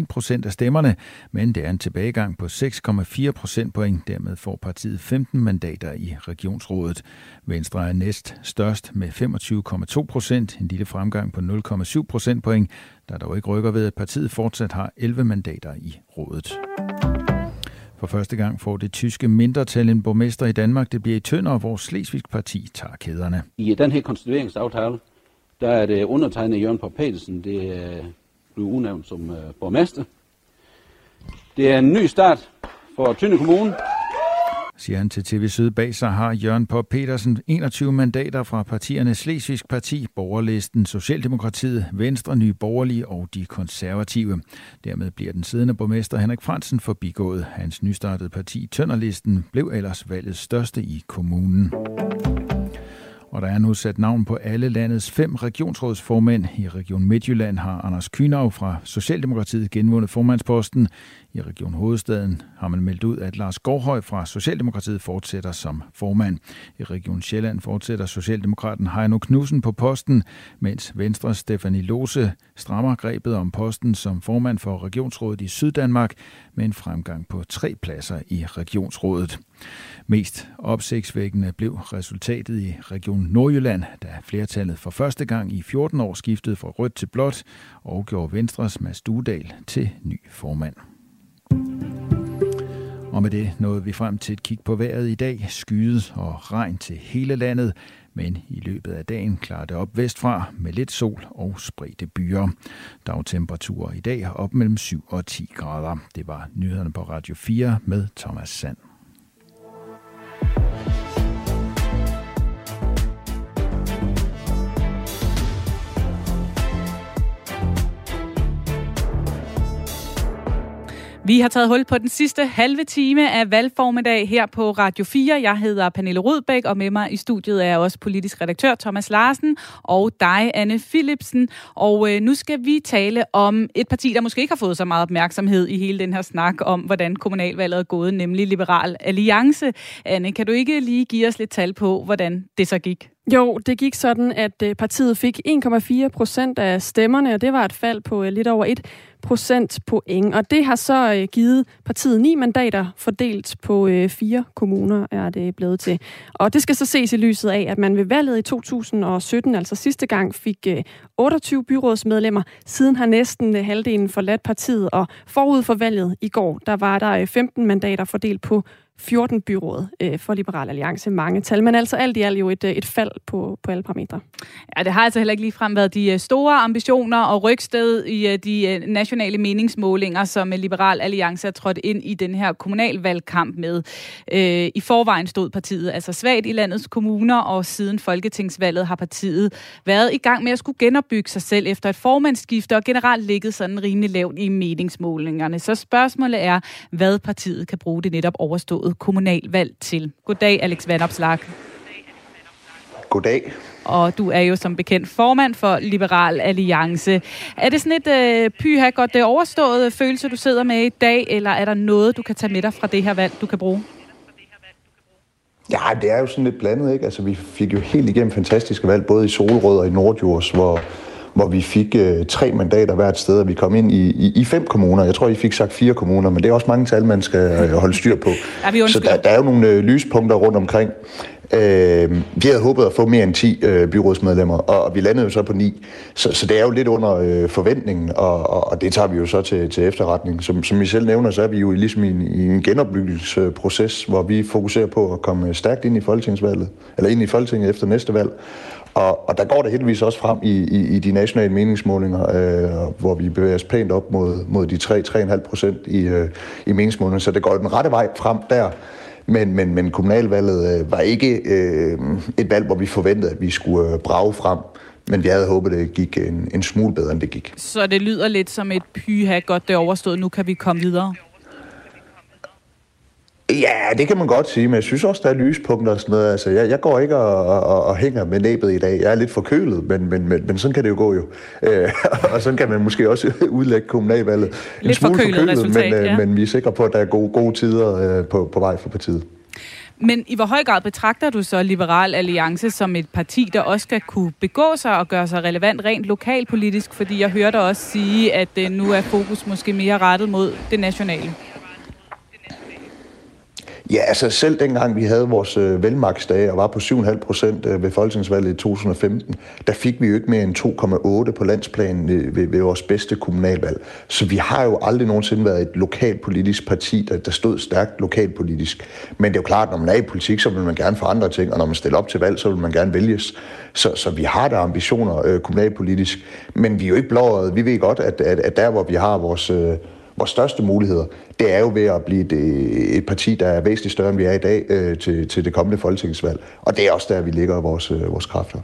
35,1 procent af stemmerne, men det er en tilbagegang på 6,4 procentpoint. Dermed får partiet 15 mandater i Regionsrådet. Venstre er næst størst med 25,2 procent, en lille fremgang på 0,7 procentpoint, der dog ikke rykker ved, at partiet fortsat har 11 mandater i rådet. For første gang får det tyske mindretal en borgmester i Danmark. Det bliver i Tønder, hvor Slesvigsk Parti tager kæderne. I den her konstitueringsaftale, der er det undertegnet Jørgen Pop Petersen, det øh, er blevet udnævnt som øh, borgmester. Det er en ny start for Tønder Kommune siger han til TV Syd. Bag sig har Jørgen Pop Petersen 21 mandater fra partierne Slesvigsk Parti, Borgerlisten, Socialdemokratiet, Venstre, Nye Borgerlige og De Konservative. Dermed bliver den siddende borgmester Henrik Fransen forbigået. Hans nystartede parti Tønderlisten blev ellers valgets største i kommunen. Og der er nu sat navn på alle landets fem regionsrådsformænd. I Region Midtjylland har Anders Kynav fra Socialdemokratiet genvundet formandsposten. I Region Hovedstaden har man meldt ud, at Lars Gårdhøj fra Socialdemokratiet fortsætter som formand. I Region Sjælland fortsætter Socialdemokraten Heino Knudsen på posten, mens Venstre Stefanie Lose strammer grebet om posten som formand for Regionsrådet i Syddanmark med en fremgang på tre pladser i Regionsrådet. Mest opsigtsvækkende blev resultatet i Region Nordjylland, da flertallet for første gang i 14 år skiftede fra rødt til blåt og gjorde Venstres Mads Duedal til ny formand. Og med det nåede vi frem til et kig på vejret i dag. Skyet og regn til hele landet, men i løbet af dagen klarer det op vestfra med lidt sol og spredte byer. Dagtemperaturer i dag op mellem 7 og 10 grader. Det var nyhederne på Radio 4 med Thomas Sand. Vi har taget hul på den sidste halve time af valgformiddag her på Radio 4. Jeg hedder Pernille Rudbæk, og med mig i studiet er også politisk redaktør Thomas Larsen og dig, Anne Philipsen. Og øh, nu skal vi tale om et parti, der måske ikke har fået så meget opmærksomhed i hele den her snak om, hvordan kommunalvalget er gået, nemlig Liberal Alliance. Anne, kan du ikke lige give os lidt tal på, hvordan det så gik? Jo, det gik sådan, at øh, partiet fik 1,4 procent af stemmerne, og det var et fald på øh, lidt over 1 procentpoint. Og det har så øh, givet partiet ni mandater fordelt på øh, fire kommuner, er det blevet til. Og det skal så ses i lyset af, at man ved valget i 2017, altså sidste gang, fik øh, 28 byrådsmedlemmer. Siden har næsten øh, halvdelen forladt partiet, og forud for valget i går, der var der 15 mandater fordelt på 14 byråd øh, for Liberal Alliance. Mange tal, men altså alt i alt jo et, et fald på, på alle parametre. Ja, det har altså heller ikke ligefrem været de store ambitioner og rygsted i de nationale meningsmålinger, som Liberal Alliance har trådt ind i den her kommunalvalgkamp med. Øh, I forvejen stod partiet altså svagt i landets kommuner, og siden folketingsvalget har partiet været i gang med at skulle genopbygge sig selv efter et formandsskifte, og generelt ligget sådan rimelig lavt i meningsmålingerne. Så spørgsmålet er, hvad partiet kan bruge det netop overstået kommunalvalg til. Goddag, Alex Vandopslag. Goddag. Og du er jo som bekendt formand for Liberal Alliance. Er det sådan et øh, pyha godt det overståede følelse, du sidder med i dag, eller er der noget, du kan tage med dig fra det her valg, du kan bruge? Ja, det er jo sådan lidt blandet, ikke? Altså, vi fik jo helt igennem fantastiske valg, både i Solrød og i Nordjurs, hvor, hvor vi fik øh, tre mandater hvert sted, og vi kom ind i, i, i fem kommuner. Jeg tror, I fik sagt fire kommuner, men det er også mange tal, man skal øh, holde styr på. ja, Så der, der er jo nogle øh, lyspunkter rundt omkring. Øh, vi havde håbet at få mere end 10 øh, byrådsmedlemmer, og, og vi landede jo så på 9. Så, så det er jo lidt under øh, forventningen, og, og, og det tager vi jo så til, til efterretning. Som, som I selv nævner, så er vi jo ligesom i en, i en genopbyggelsesproces, hvor vi fokuserer på at komme stærkt ind i folketingsvalget, eller ind i folketinget efter næste valg. Og, og der går det heldigvis også frem i, i, i de nationale meningsmålinger, øh, hvor vi bevæger os pænt op mod, mod de 3-3,5 procent i, øh, i meningsmålingerne. Så det går den rette vej frem der. Men, men, men kommunalvalget øh, var ikke øh, et valg, hvor vi forventede, at vi skulle øh, brage frem. Men vi havde håbet, at det gik en, en smule bedre, end det gik. Så det lyder lidt som et pyha, godt det overstået. Nu kan vi komme videre. Ja, det kan man godt sige, men jeg synes også, der er lyspunkter og sådan noget. Altså, jeg, jeg går ikke og, og, og hænger med næbet i dag. Jeg er lidt forkølet, men, men, men, men sådan kan det jo gå jo. Øh, og sådan kan man måske også udlægge kommunalvalget. En lidt forkølet, forkølet resultat, men, øh, ja. men vi er sikre på, at der er gode, gode tider øh, på, på vej for partiet. Men i hvor høj grad betragter du så Liberal Alliance som et parti, der også skal kunne begå sig og gøre sig relevant rent lokalpolitisk? Fordi jeg hørte også sige, at øh, nu er fokus måske mere rettet mod det nationale. Ja, altså selv dengang vi havde vores øh, velmaksdage og var på 7,5 procent øh, ved folketingsvalget i 2015, der fik vi jo ikke mere end 2,8 på landsplanen øh, ved, ved vores bedste kommunalvalg. Så vi har jo aldrig nogensinde været et lokalpolitisk parti, der, der stod stærkt lokalpolitisk. Men det er jo klart, når man er i politik, så vil man gerne forandre ting, og når man stiller op til valg, så vil man gerne vælges. Så, så vi har der ambitioner øh, kommunalpolitisk, men vi er jo ikke blåret. Vi ved godt, at, at, at der, hvor vi har vores... Øh, vores største muligheder, det er jo ved at blive et, øh, et parti, der er væsentligt større, end vi er i dag øh, til, til det kommende folketingsvalg. Og det er også der, vi ligger vores, øh, vores kræfter.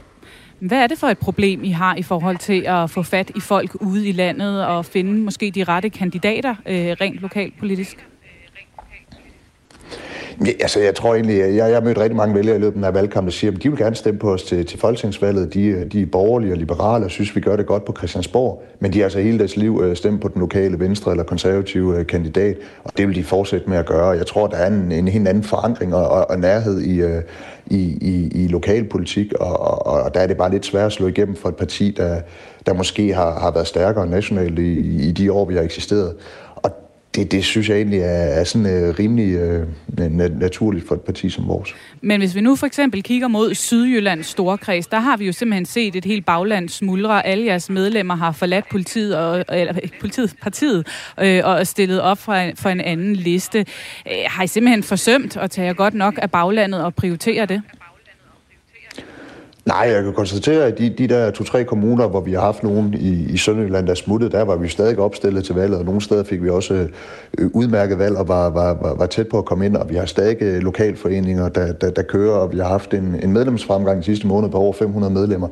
Hvad er det for et problem, I har i forhold til at få fat i folk ude i landet og finde måske de rette kandidater øh, rent lokalpolitisk? Ja, altså, jeg tror egentlig, jeg, jeg har mødt rigtig mange vælgere i løbet af valgkampen, der siger, at de vil gerne stemme på os til, til folketingsvalget. De, de er borgerlige og liberale og synes, vi gør det godt på Christiansborg, men de har altså hele deres liv øh, stemt på den lokale venstre eller konservative øh, kandidat, og det vil de fortsætte med at gøre. Jeg tror, der er en, en helt anden forankring og, og, og nærhed i, øh, i, i, i lokalpolitik, og, og, og der er det bare lidt svært at slå igennem for et parti, der, der måske har, har været stærkere nationalt i, i de år, vi har eksisteret det, det synes jeg egentlig er, er sådan uh, rimelig uh, naturligt for et parti som vores. Men hvis vi nu for eksempel kigger mod Sydjyllands storkreds, der har vi jo simpelthen set et helt bagland smuldre. Alle jeres medlemmer har forladt politiet og, eller, politiet, partiet øh, og stillet op for en, for en anden liste. Øh, har I simpelthen forsømt at tage godt nok af baglandet og prioritere det? Nej, jeg kan konstatere, at de, de der to-tre kommuner, hvor vi har haft nogen i, i Sønderjylland, der smuttede, der var vi stadig opstillet til valget, og nogle steder fik vi også øh, udmærket valg og var, var, var, var tæt på at komme ind, og vi har stadig øh, lokalforeninger, der, der, der kører, og vi har haft en, en medlemsfremgang de sidste måned på over 500 medlemmer,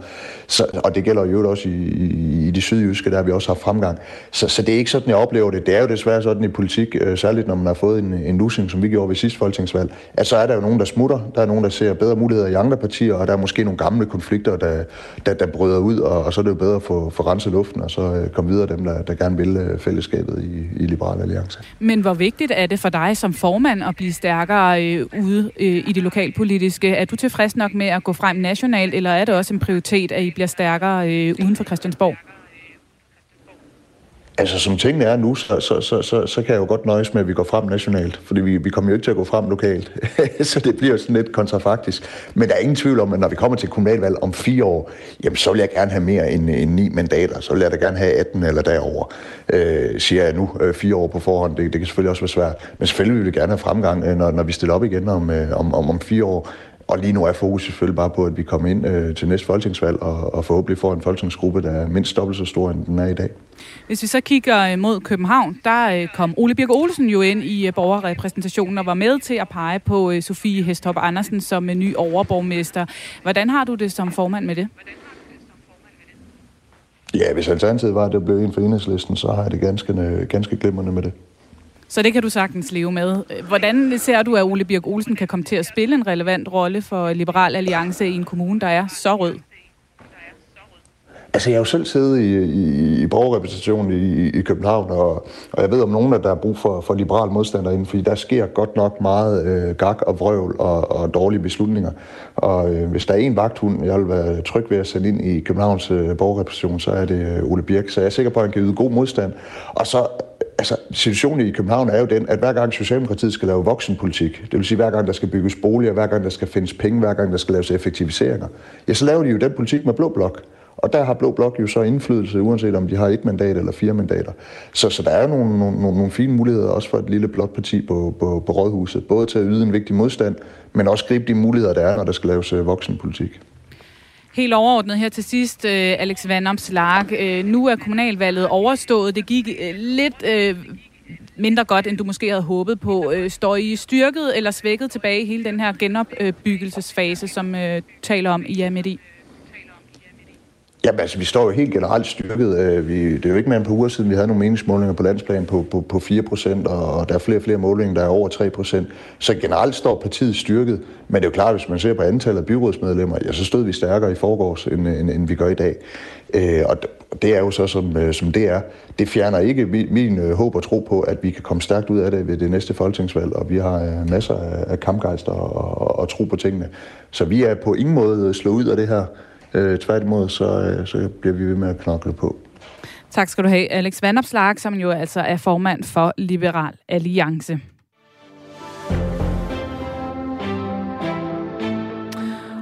så, og det gælder jo også i, i, i de sydjyske, der har vi også haft fremgang. Så, så det er ikke sådan, jeg oplever det. Det er jo desværre sådan i politik, øh, særligt når man har fået en, en losing, som vi gjorde ved sidste folketingsvalg, at så er der jo nogen, der smutter, der er nogen, der ser bedre muligheder i andre partier, og der er måske nogle gamle konflikter, der, der, der bryder ud, og, og så er det jo bedre at få, få renset luften, og så øh, komme videre dem, der, der gerne vil øh, fællesskabet i, i Liberale Alliance. Men hvor vigtigt er det for dig som formand at blive stærkere øh, ude øh, i det lokalpolitiske? Er du tilfreds nok med at gå frem nationalt, eller er det også en prioritet, at I bliver stærkere øh, uden for Christiansborg? Altså, som tingene er nu, så, så, så, så, så kan jeg jo godt nøjes med, at vi går frem nationalt, fordi vi, vi kommer jo ikke til at gå frem lokalt. så det bliver sådan lidt kontrafaktisk. Men der er ingen tvivl om, at når vi kommer til kommunalvalg om fire år, jamen så vil jeg gerne have mere end, end ni mandater. Så vil jeg da gerne have 18 eller derover. Øh, siger jeg nu øh, fire år på forhånd. Det, det kan selvfølgelig også være svært. Men selvfølgelig vil vi gerne have fremgang, øh, når, når vi stiller op igen om, øh, om, om, om fire år. Og lige nu er fokus selvfølgelig bare på, at vi kommer ind øh, til næste folketingsvalg og, og forhåbentlig får en folketingsgruppe, der er mindst dobbelt så stor, end den er i dag. Hvis vi så kigger øh, mod København, der øh, kom Ole Birk Olsen jo ind i øh, borgerrepræsentationen og var med til at pege på Sofie Hestop Andersen som ny overborgmester. Hvordan har du det som formand med det? Ja, hvis alternativet var, at det blev en for enhedslisten, så har jeg det ganske, ganske glimrende med det. Så det kan du sagtens leve med. Hvordan ser du, at Ole Birk Olsen kan komme til at spille en relevant rolle for Liberal Alliance i en kommune, der er så rød? Altså, jeg har jo selv siddet i, i, i borgerrepræsentationen i, i København, og, og jeg ved om nogen, at der er brug for, for liberal modstander inden, fordi der sker godt nok meget øh, gak og vrøvl og, og dårlige beslutninger. Og øh, hvis der er en vagthund, jeg vil være tryg ved at sende ind i Københavns øh, borgerrepræsentation, så er det øh, Ole Birk. Så jeg er sikker på, at han kan yde god modstand. Og så altså, situationen i København er jo den, at hver gang Socialdemokratiet skal lave voksenpolitik, det vil sige hver gang der skal bygges boliger, hver gang der skal findes penge, hver gang der skal laves effektiviseringer, ja, så laver de jo den politik med blå blok. Og der har Blå Blok jo så indflydelse, uanset om de har et mandat eller fire mandater. Så, så der er jo nogle, nogle, nogle fine muligheder også for et lille blåt parti på, på, på rådhuset. Både til at yde en vigtig modstand, men også gribe de muligheder, der er, når der skal laves øh, voksenpolitik. Helt overordnet her til sidst, øh, Alex Van Amslark. Øh, nu er kommunalvalget overstået. Det gik øh, lidt øh, mindre godt, end du måske havde håbet på. Øh, står I styrket eller svækket tilbage i hele den her genopbyggelsesfase, som øh, taler om I er midt i? Jamen altså, vi står jo helt generelt styrket. Øh, vi, det er jo ikke mere end på uger siden, vi havde nogle meningsmålinger på landsplan på, på, på 4% og der er flere og flere målinger, der er over 3% Så generelt står partiet styrket. Men det er jo klart, hvis man ser på antallet af byrådsmedlemmer, ja, så stod vi stærkere i forgårs, end, end, end vi gør i dag. Øh, og det er jo så, som, øh, som det er. Det fjerner ikke min, min håb og tro på, at vi kan komme stærkt ud af det ved det næste folketingsvalg, og vi har masser af kampgejster og, og, og tro på tingene. Så vi er på ingen måde slået ud af det her. Øh, tværtimod, så, øh, så bliver vi ved med at knokle på. Tak skal du have, Alex Vandopslag, som jo altså er formand for Liberal Alliance.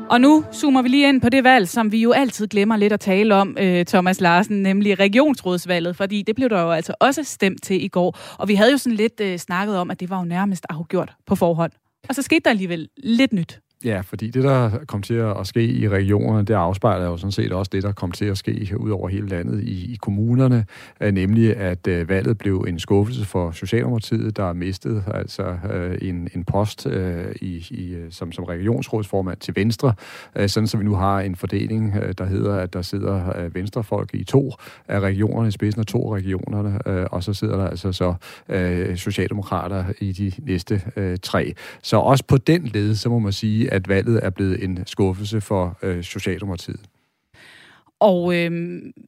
Og nu zoomer vi lige ind på det valg, som vi jo altid glemmer lidt at tale om, øh, Thomas Larsen, nemlig regionsrådsvalget, fordi det blev der jo altså også stemt til i går. Og vi havde jo sådan lidt øh, snakket om, at det var jo nærmest afgjort på forhånd. Og så skete der alligevel lidt nyt. Ja, fordi det, der kom til at ske i regionerne, det afspejler jo sådan set også det, der kom til at ske ud over hele landet i, i kommunerne, øh, nemlig at øh, valget blev en skuffelse for Socialdemokratiet, der mistede altså øh, en, en post øh, i, i, øh, som, som regionsrådsformand til Venstre, øh, sådan så vi nu har en fordeling, øh, der hedder, at der sidder øh, Venstrefolk i to af regionerne, i spidsen af to regionerne, øh, og så sidder der altså så øh, Socialdemokrater i de næste øh, tre. Så også på den led, så må man sige, at valget er blevet en skuffelse for øh, Socialdemokratiet. Og øh,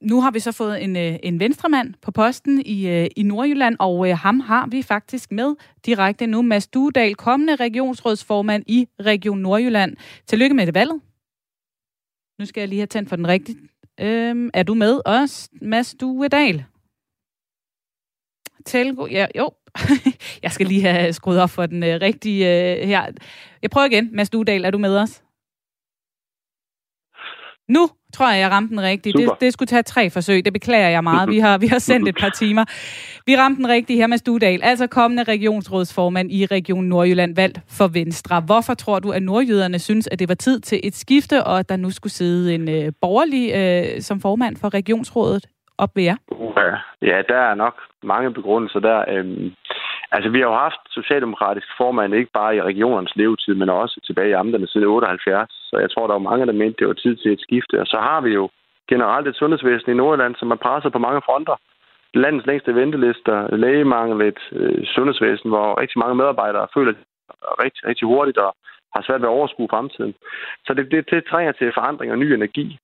nu har vi så fået en, øh, en venstremand på posten i, øh, i Nordjylland, og øh, ham har vi faktisk med direkte nu. Mads Duedal, kommende regionsrådsformand i Region Nordjylland. Tillykke med det valget. Nu skal jeg lige have tændt for den rigtige. Øh, er du med os, Mads Duedal? Telgo, ja, jo. jeg skal lige have skruet op for den øh, rigtige øh, her. Jeg prøver igen. Mads Dudal, er du med os? Nu tror jeg, jeg ramte den rigtigt. Det, det skulle tage tre forsøg. Det beklager jeg meget. Vi har, vi har sendt et par timer. Vi ramte den rigtige her med Studal, altså kommende regionsrådsformand i Region Nordjylland, valgt for Venstre. Hvorfor tror du, at nordjyderne synes, at det var tid til et skifte, og at der nu skulle sidde en øh, borgerlig øh, som formand for regionsrådet op ved jer? Ja, der er nok mange begrundelser der. Øhm, altså, vi har jo haft socialdemokratisk formand ikke bare i regionernes levetid, men også tilbage i amterne siden 78. Så jeg tror, der var mange, der mente, det var tid til et skifte. Og så har vi jo generelt et sundhedsvæsen i Nordjylland, som er presset på mange fronter. Landets længste ventelister, lægemangel, et øh, sundhedsvæsen, hvor rigtig mange medarbejdere føler rigtig, rigtig hurtigt og har svært ved at overskue fremtiden. Så det, det, det trænger til forandring og ny energi.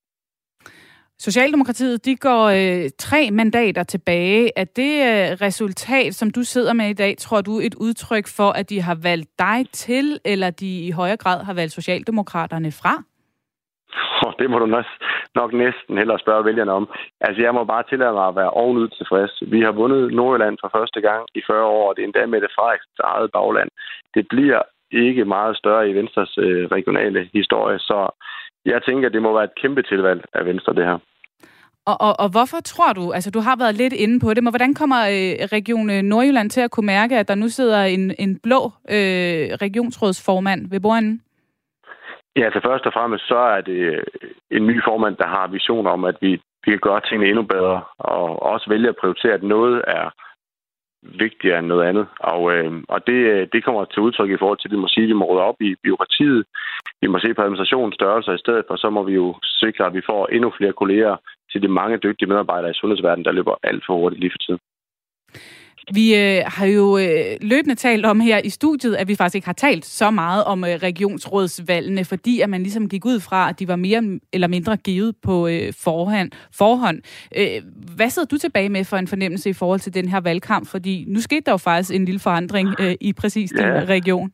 Socialdemokratiet, de går øh, tre mandater tilbage. Er det øh, resultat, som du sidder med i dag, tror du et udtryk for, at de har valgt dig til, eller de i højere grad har valgt Socialdemokraterne fra? Oh, det, må du nok, nok næsten hellere spørge vælgerne om. Altså, jeg må bare tillade mig at være ovenud tilfreds. Vi har vundet Nordjylland for første gang i 40 år, og det er endda med det Frederiksens eget bagland. Det bliver ikke meget større i Venstres øh, regionale historie, så jeg tænker, at det må være et kæmpe tilvalg af Venstre, det her. Og, og, og hvorfor tror du, altså du har været lidt inde på det, men hvordan kommer øh, Region øh, Nordjylland til at kunne mærke, at der nu sidder en, en blå øh, regionsrådsformand ved bordenden? Ja, altså først og fremmest så er det øh, en ny formand, der har visioner om, at vi, vi kan gøre tingene endnu bedre, og også vælge at prioritere, at noget er vigtigere end noget andet. Og, øh, og det, øh, det kommer til udtryk i forhold til, at vi må sige, at vi må rydde op i byråkratiet. Vi må se på administrationens størrelse i stedet for, så må vi jo sikre, at vi får endnu flere kolleger til de mange dygtige medarbejdere i sundhedsverdenen, der løber alt for hurtigt lige for tiden. Vi øh, har jo øh, løbende talt om her i studiet, at vi faktisk ikke har talt så meget om øh, regionsrådsvalgene, fordi at man ligesom gik ud fra, at de var mere eller mindre givet på øh, forhånd. forhånd. Øh, hvad sidder du tilbage med for en fornemmelse i forhold til den her valgkamp? Fordi nu skete der jo faktisk en lille forandring øh, i præcis din ja. region.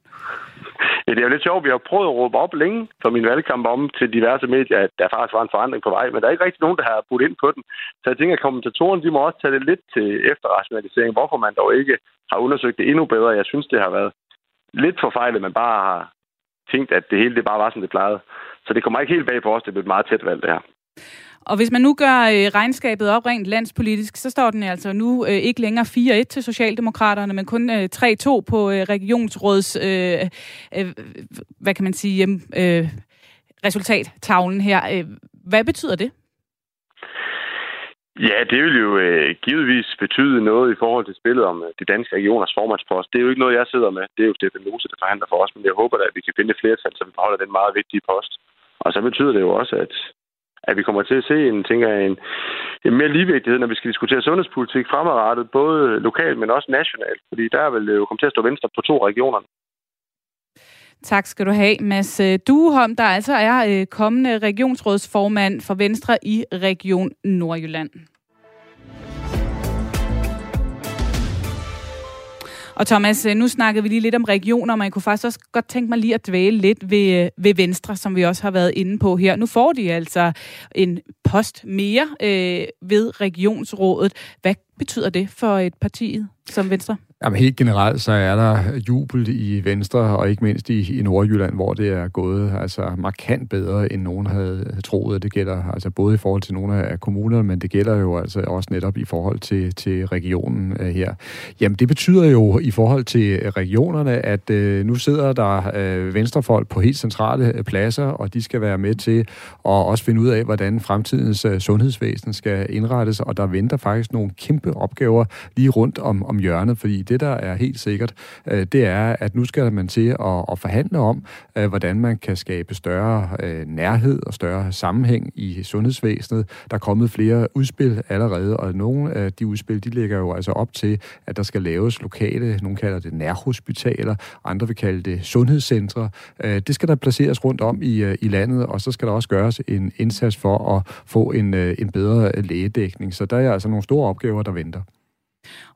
Ja, det er jo lidt sjovt. Vi har prøvet at råbe op længe for min valgkamp om til diverse medier, at der faktisk var en forandring på vej, men der er ikke rigtig nogen, der har budt ind på den. Så jeg tænker, at kommentatorerne de må også tage det lidt til efterrationalisering, hvorfor man dog ikke har undersøgt det endnu bedre. Jeg synes, det har været lidt forfejlet, man bare har tænkt, at det hele det bare var, som det plejede. Så det kommer ikke helt bag på os, det blev et meget tæt valg, det her. Og hvis man nu gør øh, regnskabet op rent landspolitisk, så står den altså nu øh, ikke længere 4-1 til Socialdemokraterne, men kun øh, 3-2 på øh, regionsråds, øh, øh, hvad kan man sige, øh, øh resultattavlen her. Øh, hvad betyder det? Ja, det vil jo øh, givetvis betyde noget i forhold til spillet om øh, de danske regioners formandspost. Det er jo ikke noget, jeg sidder med. Det er jo Stefan Lose, der forhandler for os, men jeg håber da, at vi kan finde et flertal, så vi beholder den meget vigtige post. Og så betyder det jo også, at at vi kommer til at se en, tænker jeg, en, en mere ligevægtighed, når vi skal diskutere sundhedspolitik fremadrettet, både lokalt, men også nationalt. Fordi der vil jo øh, komme til at stå venstre på to regioner. Tak skal du have, Mads øh, Dueholm, der altså er øh, kommende regionsrådsformand for Venstre i Region Nordjylland. Og Thomas, øh, nu snakkede vi lige lidt om regioner, men jeg kunne faktisk også godt tænke mig lige at dvæle lidt ved, øh, ved Venstre, som vi også har været inde på her. Nu får de altså en post mere øh, ved regionsrådet. Hvad betyder det for øh, et parti som Venstre? Jamen helt generelt, så er der jubel i Venstre, og ikke mindst i, i Nordjylland, hvor det er gået altså markant bedre, end nogen havde troet. Det gælder altså både i forhold til nogle af kommunerne, men det gælder jo altså også netop i forhold til, til regionen uh, her. Jamen det betyder jo i forhold til regionerne, at uh, nu sidder der uh, venstrefolk på helt centrale pladser, og de skal være med til at også finde ud af, hvordan fremtidens uh, sundhedsvæsen skal indrettes, og der venter faktisk nogle kæmpe opgaver lige rundt om, om hjørnet, fordi det, der er helt sikkert, øh, det er, at nu skal man til at, at forhandle om, øh, hvordan man kan skabe større øh, nærhed og større sammenhæng i sundhedsvæsenet. Der er kommet flere udspil allerede, og nogle af de udspil, de ligger jo altså op til, at der skal laves lokale, nogle kalder det nærhospitaler, andre vil kalde det sundhedscentre. Øh, det skal der placeres rundt om i, øh, i landet, og så skal der også gøres en indsats for at få en, øh, en bedre lægedækning. Så der er altså nogle store opgaver, der venter.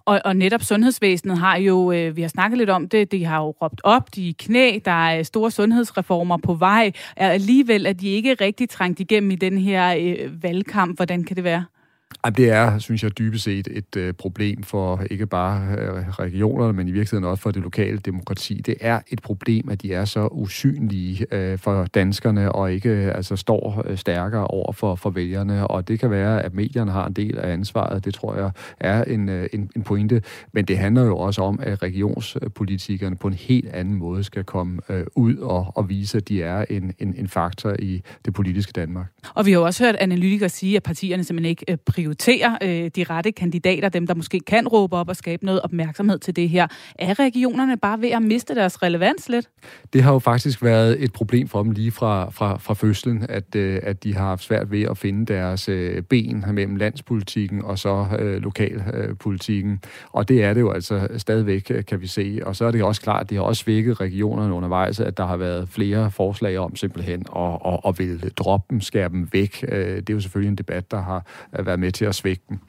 Og, og netop sundhedsvæsenet har jo, øh, vi har snakket lidt om det, de har jo råbt op, de er knæ, der er store sundhedsreformer på vej, og alligevel er de ikke rigtig trængt igennem i den her øh, valgkamp. Hvordan kan det være? Det er, synes jeg, dybest set et øh, problem for ikke bare øh, regionerne, men i virkeligheden også for det lokale demokrati. Det er et problem, at de er så usynlige øh, for danskerne og ikke øh, altså står øh, stærkere over for, for vælgerne. Og det kan være, at medierne har en del af ansvaret. Det tror jeg er en, øh, en, en pointe. Men det handler jo også om, at regionspolitikerne på en helt anden måde skal komme øh, ud og, og vise, at de er en, en, en faktor i det politiske Danmark. Og vi har jo også hørt analytikere sige, at partierne simpelthen ikke øh, prioritere øh, de rette kandidater, dem der måske kan råbe op og skabe noget opmærksomhed til det her. Er regionerne bare ved at miste deres relevans lidt? Det har jo faktisk været et problem for dem lige fra, fra, fra fødslen, at, øh, at de har haft svært ved at finde deres øh, ben mellem landspolitikken og så øh, lokalpolitikken. Øh, og det er det jo altså stadigvæk, øh, kan vi se. Og så er det også klart, at det har også svækket regionerne undervejs, at der har været flere forslag om simpelthen at, at, at vil droppe dem, skære dem væk. Øh, det er jo selvfølgelig en debat, der har øh, været med med til at svække dem.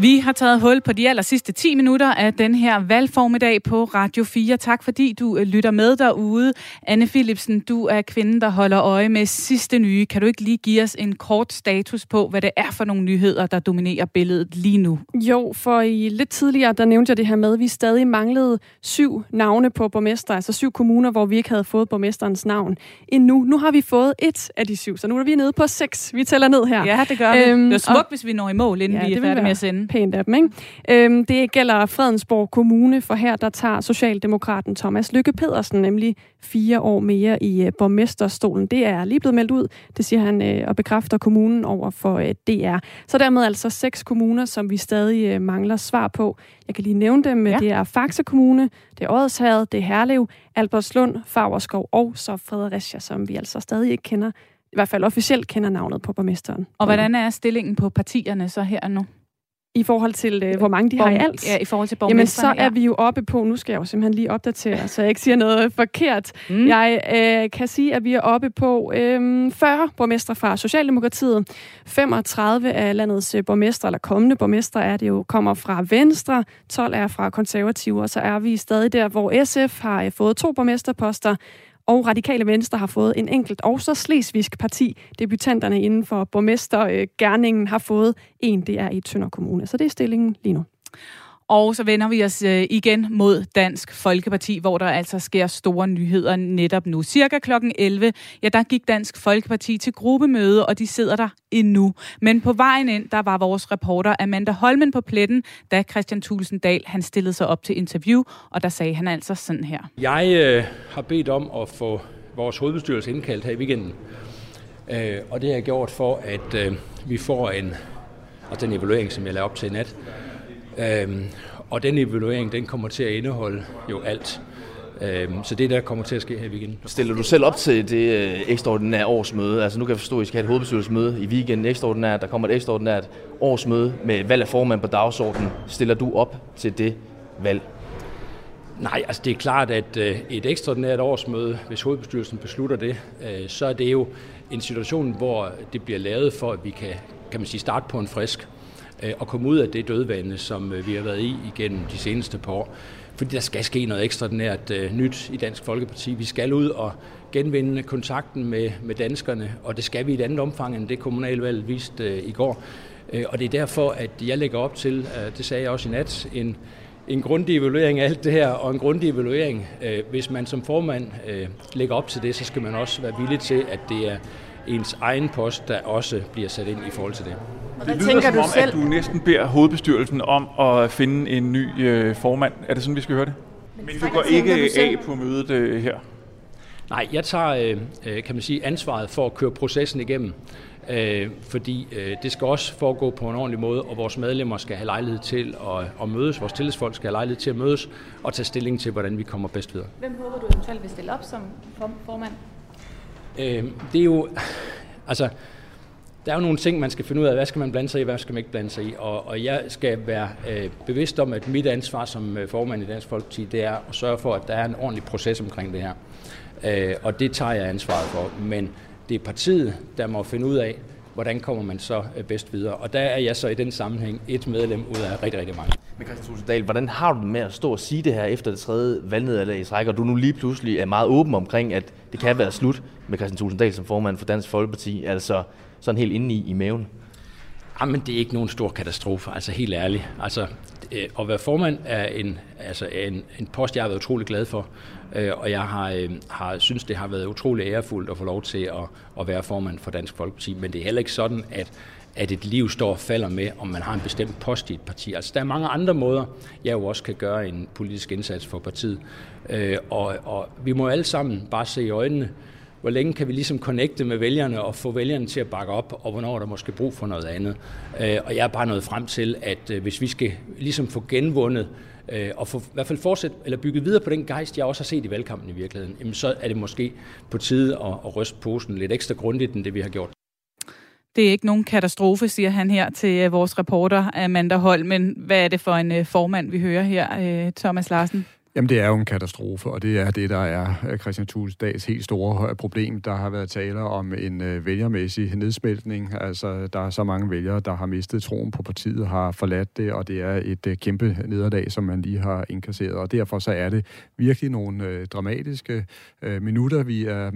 Vi har taget hul på de aller sidste 10 minutter af den her valgformiddag på Radio 4. Tak fordi du øh, lytter med derude. Anne Philipsen, du er kvinden, der holder øje med sidste nye. Kan du ikke lige give os en kort status på, hvad det er for nogle nyheder, der dominerer billedet lige nu? Jo, for i lidt tidligere, der nævnte jeg det her med, at vi stadig manglede syv navne på borgmester, altså syv kommuner, hvor vi ikke havde fået borgmesterens navn endnu. Nu har vi fået et af de syv, så nu er vi nede på seks. Vi tæller ned her. Ja, det gør vi. Øhm, det er smukt, og, hvis vi når i mål, inden ja, vi er færdige med at sende pænt af dem. Ikke? Øhm, det gælder Fredensborg Kommune, for her der tager Socialdemokraten Thomas Lykke Pedersen nemlig fire år mere i uh, borgmesterstolen. Det er lige blevet meldt ud, det siger han uh, og bekræfter kommunen over for øh, DR. Så dermed altså seks kommuner, som vi stadig uh, mangler svar på. Jeg kan lige nævne dem. Ja. Det er Faxe Kommune, det er Ådshavet, det er Herlev, Albertslund, Fagerskov og så Fredericia, som vi altså stadig ikke kender i hvert fald officielt kender navnet på borgmesteren. Og hvordan er stillingen på partierne så her nu? I forhold til, øh, hvor mange de har i alt? Ja, i forhold til Jamen, så er ja. vi jo oppe på, nu skal jeg jo simpelthen lige opdatere, så jeg ikke siger noget forkert. Mm. Jeg øh, kan sige, at vi er oppe på øh, 40 borgmestre fra Socialdemokratiet. 35 af landets øh, borgmestre, eller kommende borgmestre, er det jo, kommer fra Venstre. 12 er fra Konservative, og så er vi stadig der, hvor SF har øh, fået to borgmesterposter og Radikale Venstre har fået en enkelt, og så Slesvigsk Parti, debutanterne inden for borgmestergærningen, øh, har fået en, det er i Tønder Kommune. Så det er stillingen lige nu. Og så vender vi os øh, igen mod Dansk Folkeparti, hvor der altså sker store nyheder netop nu. Cirka klokken 11, ja, der gik Dansk Folkeparti til gruppemøde, og de sidder der endnu. Men på vejen ind, der var vores reporter Amanda Holmen på pletten, da Christian Tulsendal han stillede sig op til interview, og der sagde han altså sådan her. Jeg øh, har bedt om at få vores hovedbestyrelse indkaldt her i weekenden. Øh, og det har jeg gjort for, at øh, vi får en, og den evaluering, som jeg lavede op til i nat, Øhm, og den evaluering, den kommer til at indeholde jo alt. Øhm, så det der kommer til at ske her i weekenden. Stiller du selv op til det øh, ekstraordinære årsmøde? Altså nu kan jeg forstå, at I skal have et hovedbestyrelsesmøde i weekenden ekstraordinært. Der kommer et ekstraordinært årsmøde med valg af formand på dagsordenen. Stiller du op til det valg? Nej, altså det er klart, at øh, et ekstraordinært årsmøde, hvis hovedbestyrelsen beslutter det, øh, så er det jo en situation, hvor det bliver lavet for, at vi kan, kan man sige, starte på en frisk Øh, og komme ud af det dødvande, som øh, vi har været i igennem de seneste par år. Fordi der skal ske noget ekstraordinært øh, nyt i Dansk Folkeparti. Vi skal ud og genvinde kontakten med, med danskerne, og det skal vi i et andet omfang, end det kommunalvalget viste i går. Og det er derfor, at jeg lægger op til, det sagde jeg også i nat, en, en grundig evaluering af alt det her, og en grundig evaluering. Hvis man som formand lægger op til det, så skal man også være villig til, at det er ens egen post, der også bliver sat ind i forhold til det. Det lyder tænker som du om, selv? at du næsten beder hovedbestyrelsen om at finde en ny øh, formand. Er det sådan, vi skal høre det? Men, Men du går ikke af på mødet øh, her? Nej, jeg tager øh, øh, kan man sige, ansvaret for at køre processen igennem. Øh, fordi øh, det skal også foregå på en ordentlig måde, og vores medlemmer skal have lejlighed til at, at mødes, vores tillidsfolk skal have lejlighed til at mødes og tage stilling til, hvordan vi kommer bedst videre. Hvem håber du eventuelt vil stille op som formand? Øh, det er jo, altså, der er jo nogle ting, man skal finde ud af, hvad skal man blande sig i, hvad skal man ikke blande sig i, og, og jeg skal være øh, bevidst om, at mit ansvar som øh, formand i Dansk Folkeparti, det er at sørge for, at der er en ordentlig proces omkring det her. Øh, og det tager jeg ansvaret for, men det er partiet, der må finde ud af, hvordan kommer man så øh, bedst videre. Og der er jeg så i den sammenhæng et medlem ud af rigtig, rigtig mange. Men Christian Tulsendal, hvordan har du det med at stå og sige det her efter det tredje valgnederlag i træk, og du nu lige pludselig er meget åben omkring, at det kan være slut med Christian Tulsendal som formand for Dansk Folkeparti, altså sådan helt inde i, i maven? Ah, Jamen, det er ikke nogen stor katastrofe, altså helt ærligt. Altså, øh, at være formand er en, altså en, en post, jeg har været utrolig glad for, øh, og jeg har, øh, har synes, det har været utrolig ærefuldt at få lov til at, at være formand for Dansk Folkeparti, men det er heller ikke sådan, at at et liv står og falder med, om man har en bestemt post i et parti. Altså, der er mange andre måder, jeg jo også kan gøre en politisk indsats for partiet. Øh, og, og vi må alle sammen bare se i øjnene, hvor længe kan vi ligesom connecte med vælgerne og få vælgerne til at bakke op, og hvornår er der måske brug for noget andet. Øh, og jeg er bare nået frem til, at øh, hvis vi skal ligesom få genvundet øh, og få, i hvert fald fortsætte, eller bygge videre på den gejst, jeg også har set i valgkampen i virkeligheden, jamen så er det måske på tide at, at ryste posen lidt ekstra grundigt, end det vi har gjort. Det er ikke nogen katastrofe, siger han her til vores reporter Amanda Holm. Men hvad er det for en formand, vi hører her, Thomas Larsen? Jamen, det er jo en katastrofe, og det er det, der er øh, Christian Thules dags helt store øh, problem. Der har været tale om en øh, vælgermæssig nedsmeltning. Altså, der er så mange vælgere, der har mistet troen på partiet, har forladt det, og det er et kæmpe nederlag, som man lige har indkasseret. Og derfor så er det virkelig nogle dramatiske minutter, vi er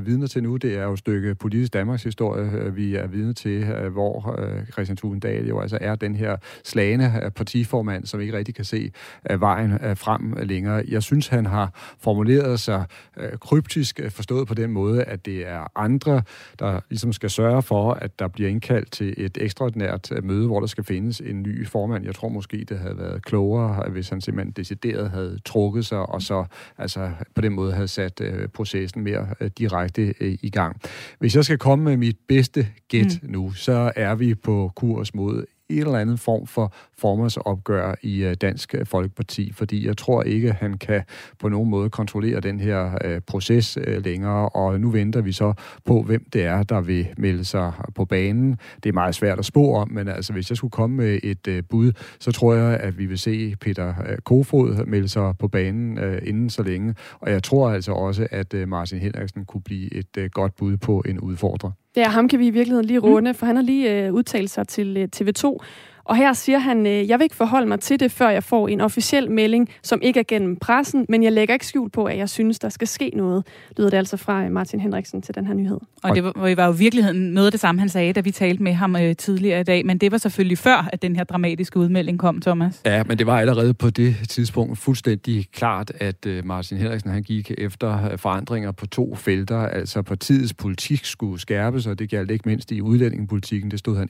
vidner til nu. Det er jo et stykke politisk Danmarks historie, vi er vidne til, hvor Christian Thulendal jo altså er den her slagende partiformand, som ikke rigtig kan se vejen frem længere. Jeg synes, han har formuleret sig øh, kryptisk, øh, forstået på den måde, at det er andre, der ligesom skal sørge for, at der bliver indkaldt til et ekstraordinært øh, møde, hvor der skal findes en ny formand. Jeg tror måske, det havde været klogere, hvis han simpelthen decideret havde trukket sig, og så altså, på den måde havde sat øh, processen mere øh, direkte øh, i gang. Hvis jeg skal komme med mit bedste gæt mm. nu, så er vi på kurs mod en eller anden form for formandsopgør i øh, Dansk øh, Folkeparti, fordi jeg tror ikke, han kan på nogen måde kontrollere den her øh, proces længere, og nu venter vi så på, hvem det er, der vil melde sig på banen. Det er meget svært at spå om, men altså, hvis jeg skulle komme med et bud, så tror jeg, at vi vil se Peter Kofod melde sig på banen inden så længe, og jeg tror altså også, at Martin Henriksen kunne blive et godt bud på en udfordrer. Ja, ham kan vi i virkeligheden lige runde, mm. for han har lige øh, udtalt sig til øh, TV2, og her siger han, øh, jeg vil ikke forholde mig til det, før jeg får en officiel melding, som ikke er gennem pressen, men jeg lægger ikke skjul på, at jeg synes, der skal ske noget, lyder det altså fra øh, Martin Henriksen til den her nyhed. Og det var, var jo i virkeligheden noget af det samme, han sagde, da vi talte med ham øh, tidligere i dag, men det var selvfølgelig før, at den her dramatiske udmelding kom, Thomas. Ja, men det var allerede på det tidspunkt fuldstændig klart, at øh, Martin Henriksen han gik efter øh, forandringer på to felter, altså partiets politik skulle skærpes, og det galt ikke mindst i udlændingepolitiken, det stod han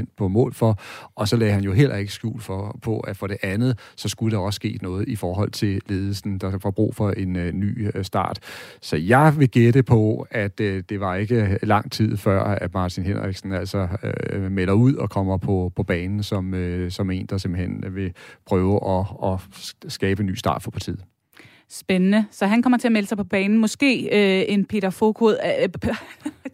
100% på mål for, og så lagde han jo heller ikke skjul for, på, at for det andet, så skulle der også ske noget i forhold til ledelsen, der får brug for en øh, ny øh, start. Så jeg vil gætte på, at øh, det var ikke lang tid før, at Martin Henriksen altså øh, melder ud og kommer på, på banen som, øh, som en, der simpelthen vil prøve at, at skabe en ny start for partiet. Spændende. Så han kommer til at melde sig på banen. Måske øh, en Peter Fokod. Øh,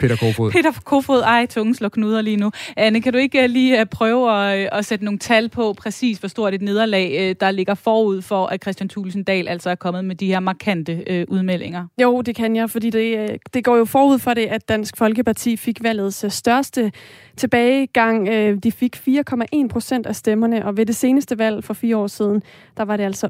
Peter Kofod. Peter Kofod. Ej, tungen slår knuder lige nu. Anne, kan du ikke uh, lige uh, prøve at, uh, at sætte nogle tal på præcis, hvor stort et nederlag, der ligger forud for, at Christian Thulesen Dahl altså er kommet med de her markante uh, udmeldinger? Jo, det kan jeg, fordi det, det går jo forud for det, at Dansk Folkeparti fik valgets største tilbagegang. De fik 4,1 procent af stemmerne, og ved det seneste valg for fire år siden, der var det altså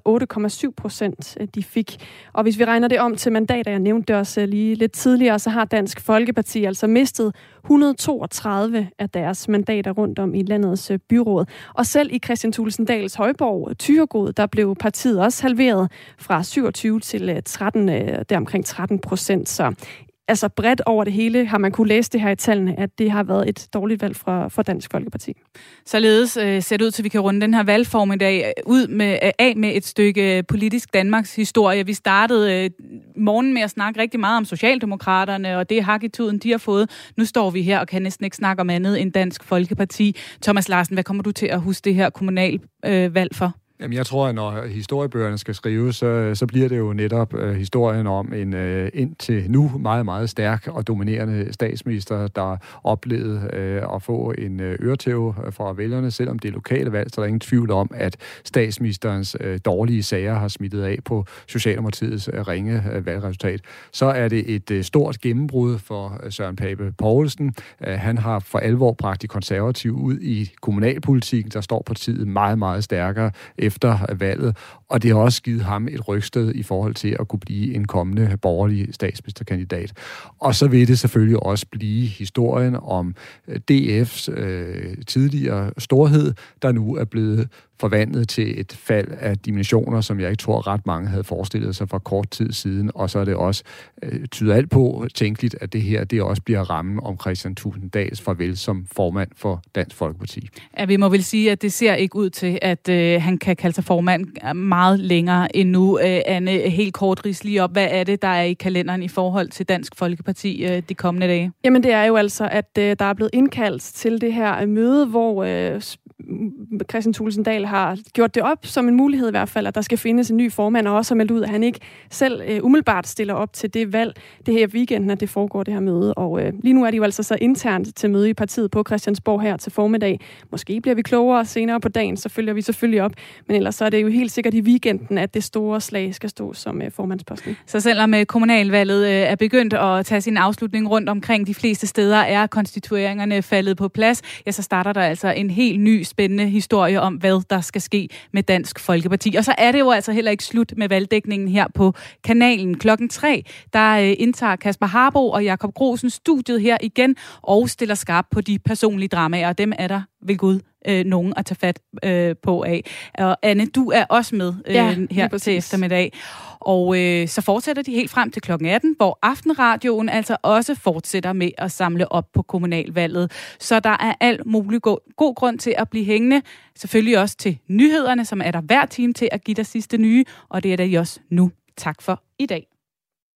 8,7 procent, de fik. Og hvis vi regner det om til mandater, jeg nævnte det også lige lidt tidligere, så har Dansk Folkeparti altså mistet 132 af deres mandater rundt om i landets øh, byråd. Og selv i Christian Tulsendals højborg, Tyregod, der blev partiet også halveret fra 27 til øh, 13, øh, deromkring der omkring 13 procent. Så altså bredt over det hele har man kunne læse det her i tallene, at det har været et dårligt valg fra, for Dansk Folkeparti. Således øh, ser det ud til, at vi kan runde den her valgform i dag øh, ud med, øh, af med et stykke øh, politisk Danmarks historie. Vi startede øh, morgen med at snakke rigtig meget om Socialdemokraterne og det hakketuden, de har fået. Nu står vi her og kan næsten ikke snakke om andet end Dansk Folkeparti. Thomas Larsen, hvad kommer du til at huske det her kommunalvalg øh, valg for? Jamen, jeg tror, at når historiebøgerne skal skrives, så, så bliver det jo netop øh, historien om en øh, indtil nu meget, meget stærk og dominerende statsminister, der oplevede øh, at få en øh, øretæve fra vælgerne, selvom det er lokale valg, så er der ingen tvivl om, at statsministerens øh, dårlige sager har smittet af på Socialdemokratiets øh, ringe øh, valgresultat. Så er det et øh, stort gennembrud for øh, Søren Pape Poulsen. Øh, han har for alvor bragt de konservative ud i kommunalpolitikken, der står partiet meget, meget stærkere efter valget, og det har også givet ham et rygsted i forhold til at kunne blive en kommende borgerlig statsministerkandidat. Og så vil det selvfølgelig også blive historien om øh, DF's øh, tidligere storhed, der nu er blevet forvandlet til et fald af dimensioner, som jeg ikke tror ret mange havde forestillet sig for kort tid siden. Og så er det også, øh, tyder alt på tænkeligt, at det her det også bliver rammen om Christian Tusinddals farvel som formand for Dansk Folkeparti. Ja, vi må vel sige, at det ser ikke ud til, at øh, han kan kalde sig formand meget længere endnu. Øh, Anne, helt kort ris lige op. Hvad er det, der er i kalenderen i forhold til Dansk Folkeparti øh, de kommende dage? Jamen det er jo altså, at øh, der er blevet indkaldt til det her møde, hvor øh, Christian Tulsendal har gjort det op som en mulighed i hvert fald, at der skal findes en ny formand, og også har meldt ud, at han ikke selv øh, umiddelbart stiller op til det valg. Det her weekenden, at det foregår det her møde. Og øh, lige nu er de jo altså så internt til møde i partiet på Christiansborg her til formiddag. Måske bliver vi klogere senere på dagen, så følger vi selvfølgelig op. Men ellers så er det jo helt sikkert i weekenden, at det store slag skal stå som øh, formandsposten. Så selvom øh, kommunalvalget øh, er begyndt at tage sin afslutning rundt omkring de fleste steder, er konstitueringerne faldet på plads, ja, så starter der altså en helt ny spændende historie om, hvad der skal ske med Dansk Folkeparti. Og så er det jo altså heller ikke slut med valgdækningen her på kanalen. Klokken tre, der øh, indtager Kasper Harbo og Jakob Grosen studiet her igen og stiller skarp på de personlige dramaer. og Dem er der ved Gud øh, nogen at tage fat øh, på af. Og Anne, du er også med øh, ja, her til eftermiddag. Og øh, så fortsætter de helt frem til klokken 18, hvor Aftenradioen altså også fortsætter med at samle op på kommunalvalget. Så der er alt mulig god, god grund til at blive hængende. Selvfølgelig også til nyhederne, som er der hver time til at give dig sidste nye, og det er der også nu. Tak for i dag.